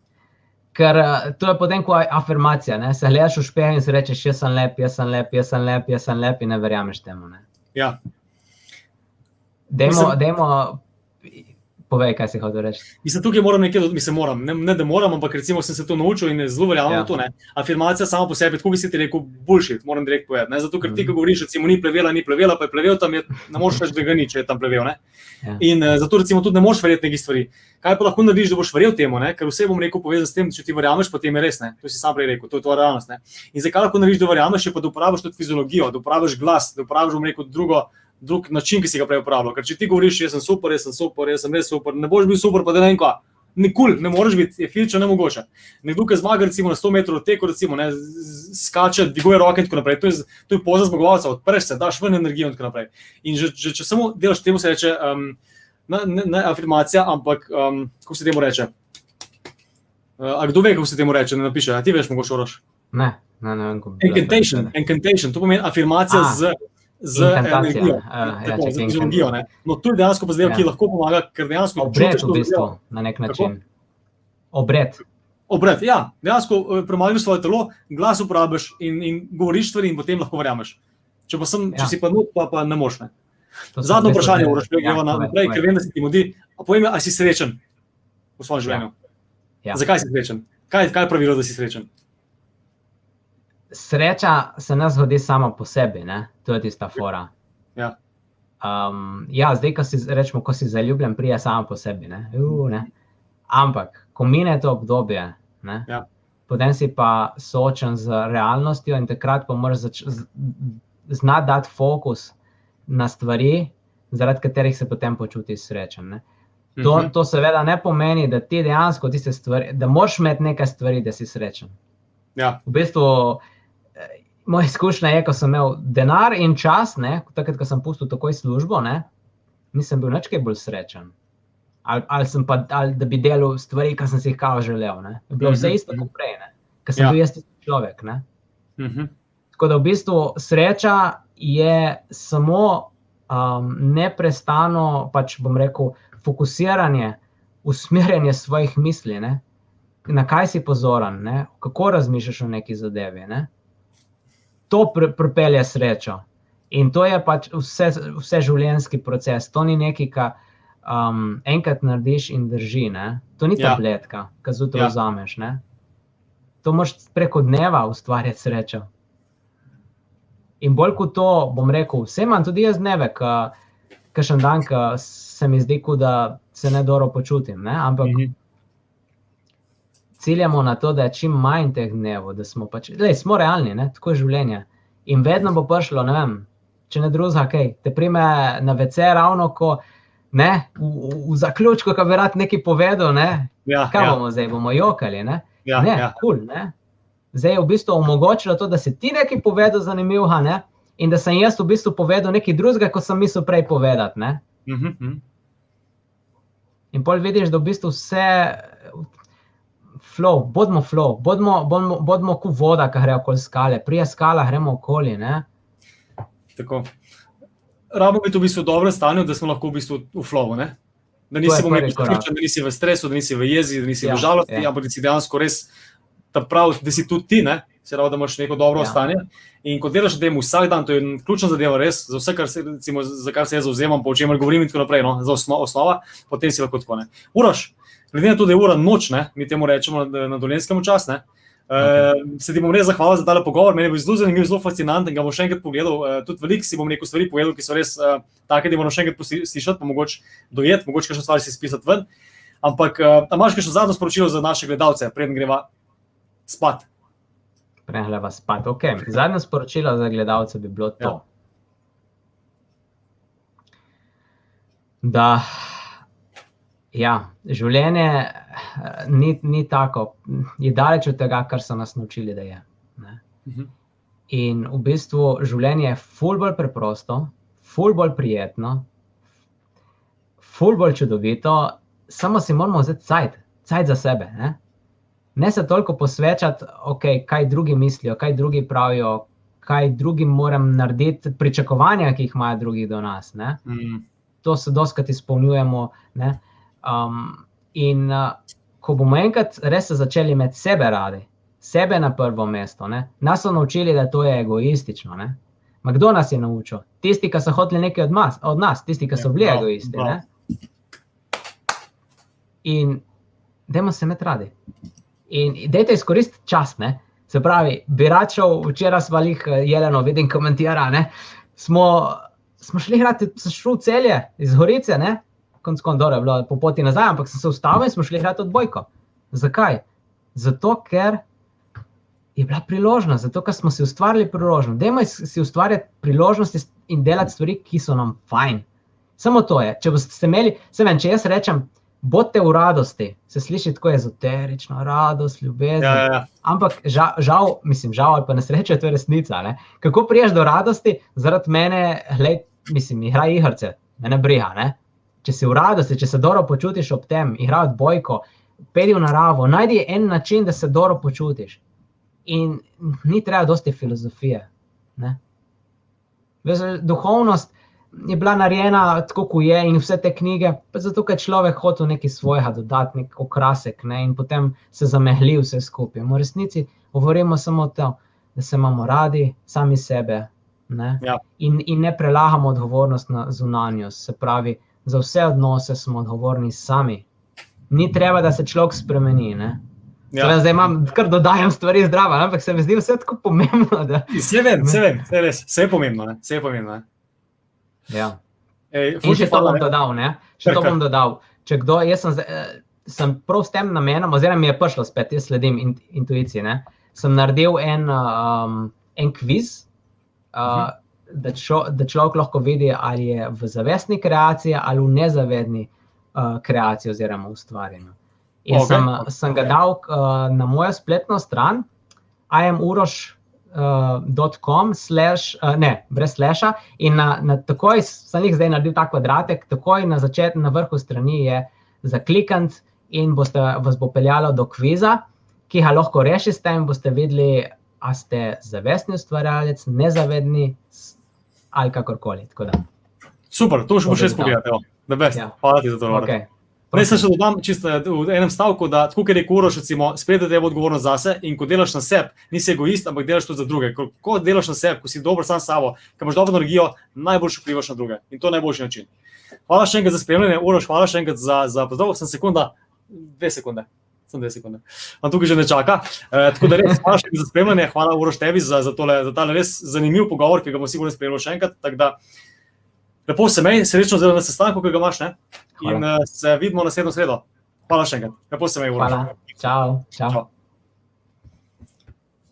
ker eh, to je potem kot afirmacija. Ne? Se gledaš v špeh in si rečeš, jaz sem lep, jaz sem lep, jaz sem lep, jaz sem lep in ne verjameš temu. Ne? ja. Dajmo, dajmo, povej, kaj si hotel reči. Mislim, tukaj moram nekaj, mislim, moram, ne, ne da moram, ampak recimo sem se to naučil in zelo verjamem Ja. v to. Ne. Afirmacija sama po sebi, tako bi si ti rekel, bullshit, moram direkt povedati. Ne. Zato, ker ti, Mhm. ko govoriš, recimo, ni plevela, ni plevela, pa je plevel tam, je, ne moreš reči, da ga ni, če je tam plevel. Ne. Ja. In uh, zato, recimo, tudi ne moreš verjeti nekih stvari. Kaj pa lahko narediš, da boš verjel temu, ne? ker vse bom rekel povezano s tem, če ti verjameš, potem je res. Ne? To si sam prej rekel, to je tvoja realnost. Ne? In zakaj lahko narediš, da verjameš, je pa da uporabiš tudi fiziologijo, da uporabiš glas, da uporabiš, bom rekel, drugo. Drug način, ki si ga prej uporabljal. Ker če ti govoriš, jaz sem super, jaz sem super, jaz sem res super, ne boš bil super, pa da ne vem kva. Nikul, ne moreš biti, je fizično nemogoče. Nekdo, ki zmaga recimo na 100 metrov teku, recimo, ne, skače, dviguje roke in tako naprej. To je, to je poza zmagovalca, odpreš se, daš ven energijo in tako naprej. In že, že če samo delaš temu, se reče, um, ne, ne, ne afirmacija, ampak um, kako se temu reče. Uh, a kdo ve, kako se temu reče, ne napiše, a ti veš, mogoče oroš. Ne, ne, ne vem, Incantation, incantation, to pomeni afirmacija A, z, z incantacija, energijo, a, ja, tako, z fiziologijo. ne. No, to je dejansko pa zdaj, Ja. ki lahko pomaga, ker dejansko Obred v bistvu, na nek način. Obred. Obred, ja, dejansko eh, premagaš svoje telo, glas uporabiš in, in govoriš stvari, in potem lahko verjameš. Če, pa sem, Ja. če si pa not, pa, pa ne moš. Ne. Zadnje vprašanje, moraš Ja, povej, naprej, ker vem, da se ti mudi. A povej mi, ali si srečen v svojem življenju? Ja. Zakaj si srečen? Kaj, kaj je pravilo, da si srečen? Sreča se ne zgodi sama po sebi, ne? to je tista fora. Ja. Um, ja, zdaj, ko si, rečemo, ko si zaljubljen, prija sama po sebi. Ne? Uh, ne? Ampak, ko mine to obdobje, ne? Ja. potem si pa soočen z realnostjo in takrat pa moraš znati dati fokus na stvari, zaradi katerih se potem počutiš srečen. Ne? To, Mhm. to seveda ne pomeni, da ti dejansko tiste stvari, da moraš imeti nekaj stvari, da si srečen. Ja, V bistvu, moja izkušnja je, ko sem imel denar in čas, ne, takrat, ko sem pustil takoj službo, ne, nisem bil nič kaj bolj srečen. ali, ali, pa, ali da bi delal stvari, ki sem si jih kao želel. Ne? Je bilo vse isto kot prej, ker sem ja. bil jaz človek. Uh -huh. Tako da v bistvu sreča je samo um, neprestano, pač bom rekel, fokusiranje, usmerjanje svojih misli, ne? na kaj si pozoren, ne? kako razmišljaš o neki zadevi. Ne? To pripelje srečo. In to je pač vse, vse življenjski proces. To ni nekaj, kar um, enkrat narediš in drži. Ne? To ni ja. tabletka, ki zjutraj ja. vzameš. Ne? To moš preko dneva ustvarjati srečo. In bolj kot to, bom rekel, vse imam tudi jaz dneve, ki še en dan, ki se mi zdi, da se ne dobro počutim. Ne? Ampak -hmm. Ciljamo na to, da je čim manj teh dnev, da smo pač, lej, smo realni, ne? tako je življenje. In vedno bo prišlo, ne vem, če ne drugega, kaj te prime na VC, ravno ko ne, v, v zaključku, ki bi rad nekaj povedal, ne, ja, kaj ja. bomo zdaj, bomo jokali. Ne, ja, ne, ja. Cool, ne. Zdaj je v bistvu omogočilo to, da si ti nekaj povedal zanimivega ne, in da sem jaz v bistvu povedal nekaj drugega, kot sem mislil prej povedati. Uh mhm, -huh. Mhm. In pol vidiš, da v bistvu vse. Flow, bodimo flow, bodimo, bodimo, bodimo kot voda, ki gre okoli skale, prije skala gremo okoli. Ne? Tako rabimo biti v bistvu v dobrem stanju, da smo lahko v bistvu v flowu. Ne? Da nisi umetnosti, da nisi v stresu, da nisi v jezi, da nisi ja, v žalosti, ja. ampak da si dejansko res ta prav, da si tudi ti, ne? se pravi, da imaš neko dobro ja. stanje. In ko delaš temu vsak dan, to je ključna zadeva, res, za vse, kar se, recimo, za kar se jaz zauzemam, po čemer govorim in tako naprej, no? za osno, osnova, potem si lahko tako ne. Uraš, glede na to, da je ura noč, ne? mi temu rečemo na, na dolenskem času. Uh, se ti bom res zahvalil za ta pogovor, meni je bil zelo zanimiv, zelo fascinanten. Ga bom še enkrat pogledal. Uh, tudi veliko si bom nekaj stvari povedal, ki so res uh, take, da moram še enkrat poslušati, pa mogoče dojeti, mogoče še stvari si spisati ven. Ampak, uh, imaš še zadnjo sporočilo za naše gledalce, preden greva spat? Prehleva spat. Okay. Zadnjo sporočilo za gledalce bi bilo to. Ja. Da Ja, življenje eh, ni, ni tako, je daleč od tega, kar so nas naučili, da je. Ne? Mhm. In v bistvu življenje je ful bolj preprosto, ful bolj prijetno, ful bolj čudovito, samo si moramo vzeti cajt, cajt za sebe. Ne? ne se toliko posvečati, okay, kaj drugi mislijo, kaj drugi pravijo, kaj drugim moram narediti, pričakovanja, ki jih imajo drugi do nas. Mm. To se doskrat izpolnjujemo. Ne? Um, in uh, ko bomo enkrat res začeli med sebe radi, sebe na prvo mesto, ne? nas so naučili, da to je egoistično. Ne? Ma kdo nas je naučil? Tisti, ki so hoteli nekaj od, mas, od nas, tisti, ki so bili ja, egoisti. Ne? In dajmo se med radi. In dajte izkoristiti čas. Ne? Se pravi, bi rad šel, včeraj smo jih eh, jeleno, vidim, komentira. Smo, smo šli hrati, so šli v celje iz Horice, ne? Konc koncev je bilo po poti nazaj, ampak sem se ustavil in smo šli igrati odbojko. Zakaj? Zato, ker je bila priložnost, zato, ker smo si ustvarili priložnost. Dajmo si ustvarjati priložnosti in delati stvari, ki so nam fajn. Samo to je. Če boste imeli, se vem, če jaz rečem, bodite v radosti, se sliši tako ezoterično, radost, ljubezen. Ja, ja. ja. Ampak žal, žal, mislim, žal ali pa nesreča, to je resnica. Ne? Kako priješ do radosti, zaradi mene, gled, mislim, igra igrice, mene briga če si v radosti, če se dobro počutiš ob tem, igraj bojko, pedi v naravo, najdi en način, da se dobro počutiš. In ni treba dosti filozofije. Vez, duhovnost je bila narejena tako, kot je, in vse te knjige, zato ker človek hoče nekaj svojega dodati, nek okrasek, ne? in potem se zamehli vse skupaj. V resnici govorimo samo o tem, da se imamo radi, sami sebe. Ne? Ja. In, in ne prelagamo odgovornost na zunanjost, se pravi, za vse odnose smo odgovorni sami. Ni treba, da se človek spremeni. Ja. Zdaj imam, kar dodajam stvari zdravo, ampak se mi zdi vse tako pomembno. Da... Vse vem, vse vem, vse res, vse je pomembno. Vse je pomembno ja. Ej, In še to bom dodal. Še to bom dodal. Če kdo, jaz sem, eh, sem prav s tem namenom, oziroma mi je prišlo spet, jaz sledim intuiciji. Sem naredil en, um, en kviz. Uh, uh -huh da, čo, da človek lahko vidi, ali je v zavestni kreaciji ali v nezavedni uh, kreaciji oziroma ustvarjanju. In okay. sem, sem ga dal uh, na mojo spletno stran, imuroš. Uh, .com, slash, uh, ne, brez slasha, in na, na takoj sem jih zdaj naredil ta kvadratek, takoj na začetku, na vrhu strani je zaklikant in boste, vas bo peljalo do kviza, ki ga lahko rešite in boste videli, a ste zavestni ustvarjalec, nezavedni ali kakorkoli. Da, Super, to še bo še To bi spogledati. Ja. Hvala ti za to. Okay. Naj se še dodam čisto v enem stavku, da tako, ker je kuroš, recimo, spet da tebe odgovornost zase in ko delaš na sebi, nisi egoist, ampak delaš tudi za druge. Ko, ko delaš na sebi, ko si dober sam s sabo, ko imaš dobro energijo, najbolj vplivaš na druge in to je najboljši način. Hvala še enkrat za spremljanje, Uroš, hvala še enkrat za, za pozdrav, sem sekunda, dve sekunde. Sem dve sekunde. On tukaj že ne čaka. E, tako da res hvala še za spremljanje, hvala Uroš tebi za, za, tole, za tale res zanimiv pogovor, ki ga bomo sigurno spremljali še enkrat. Tako da lepo se mej, srečno zelo na sestanku, ki ga imaš, ne? In Hvala. uh, se vidimo naslednjo sredo. Hvala še enkrat. Lepo se mej, Uroš. Hvala. Čau. Čau. Čau.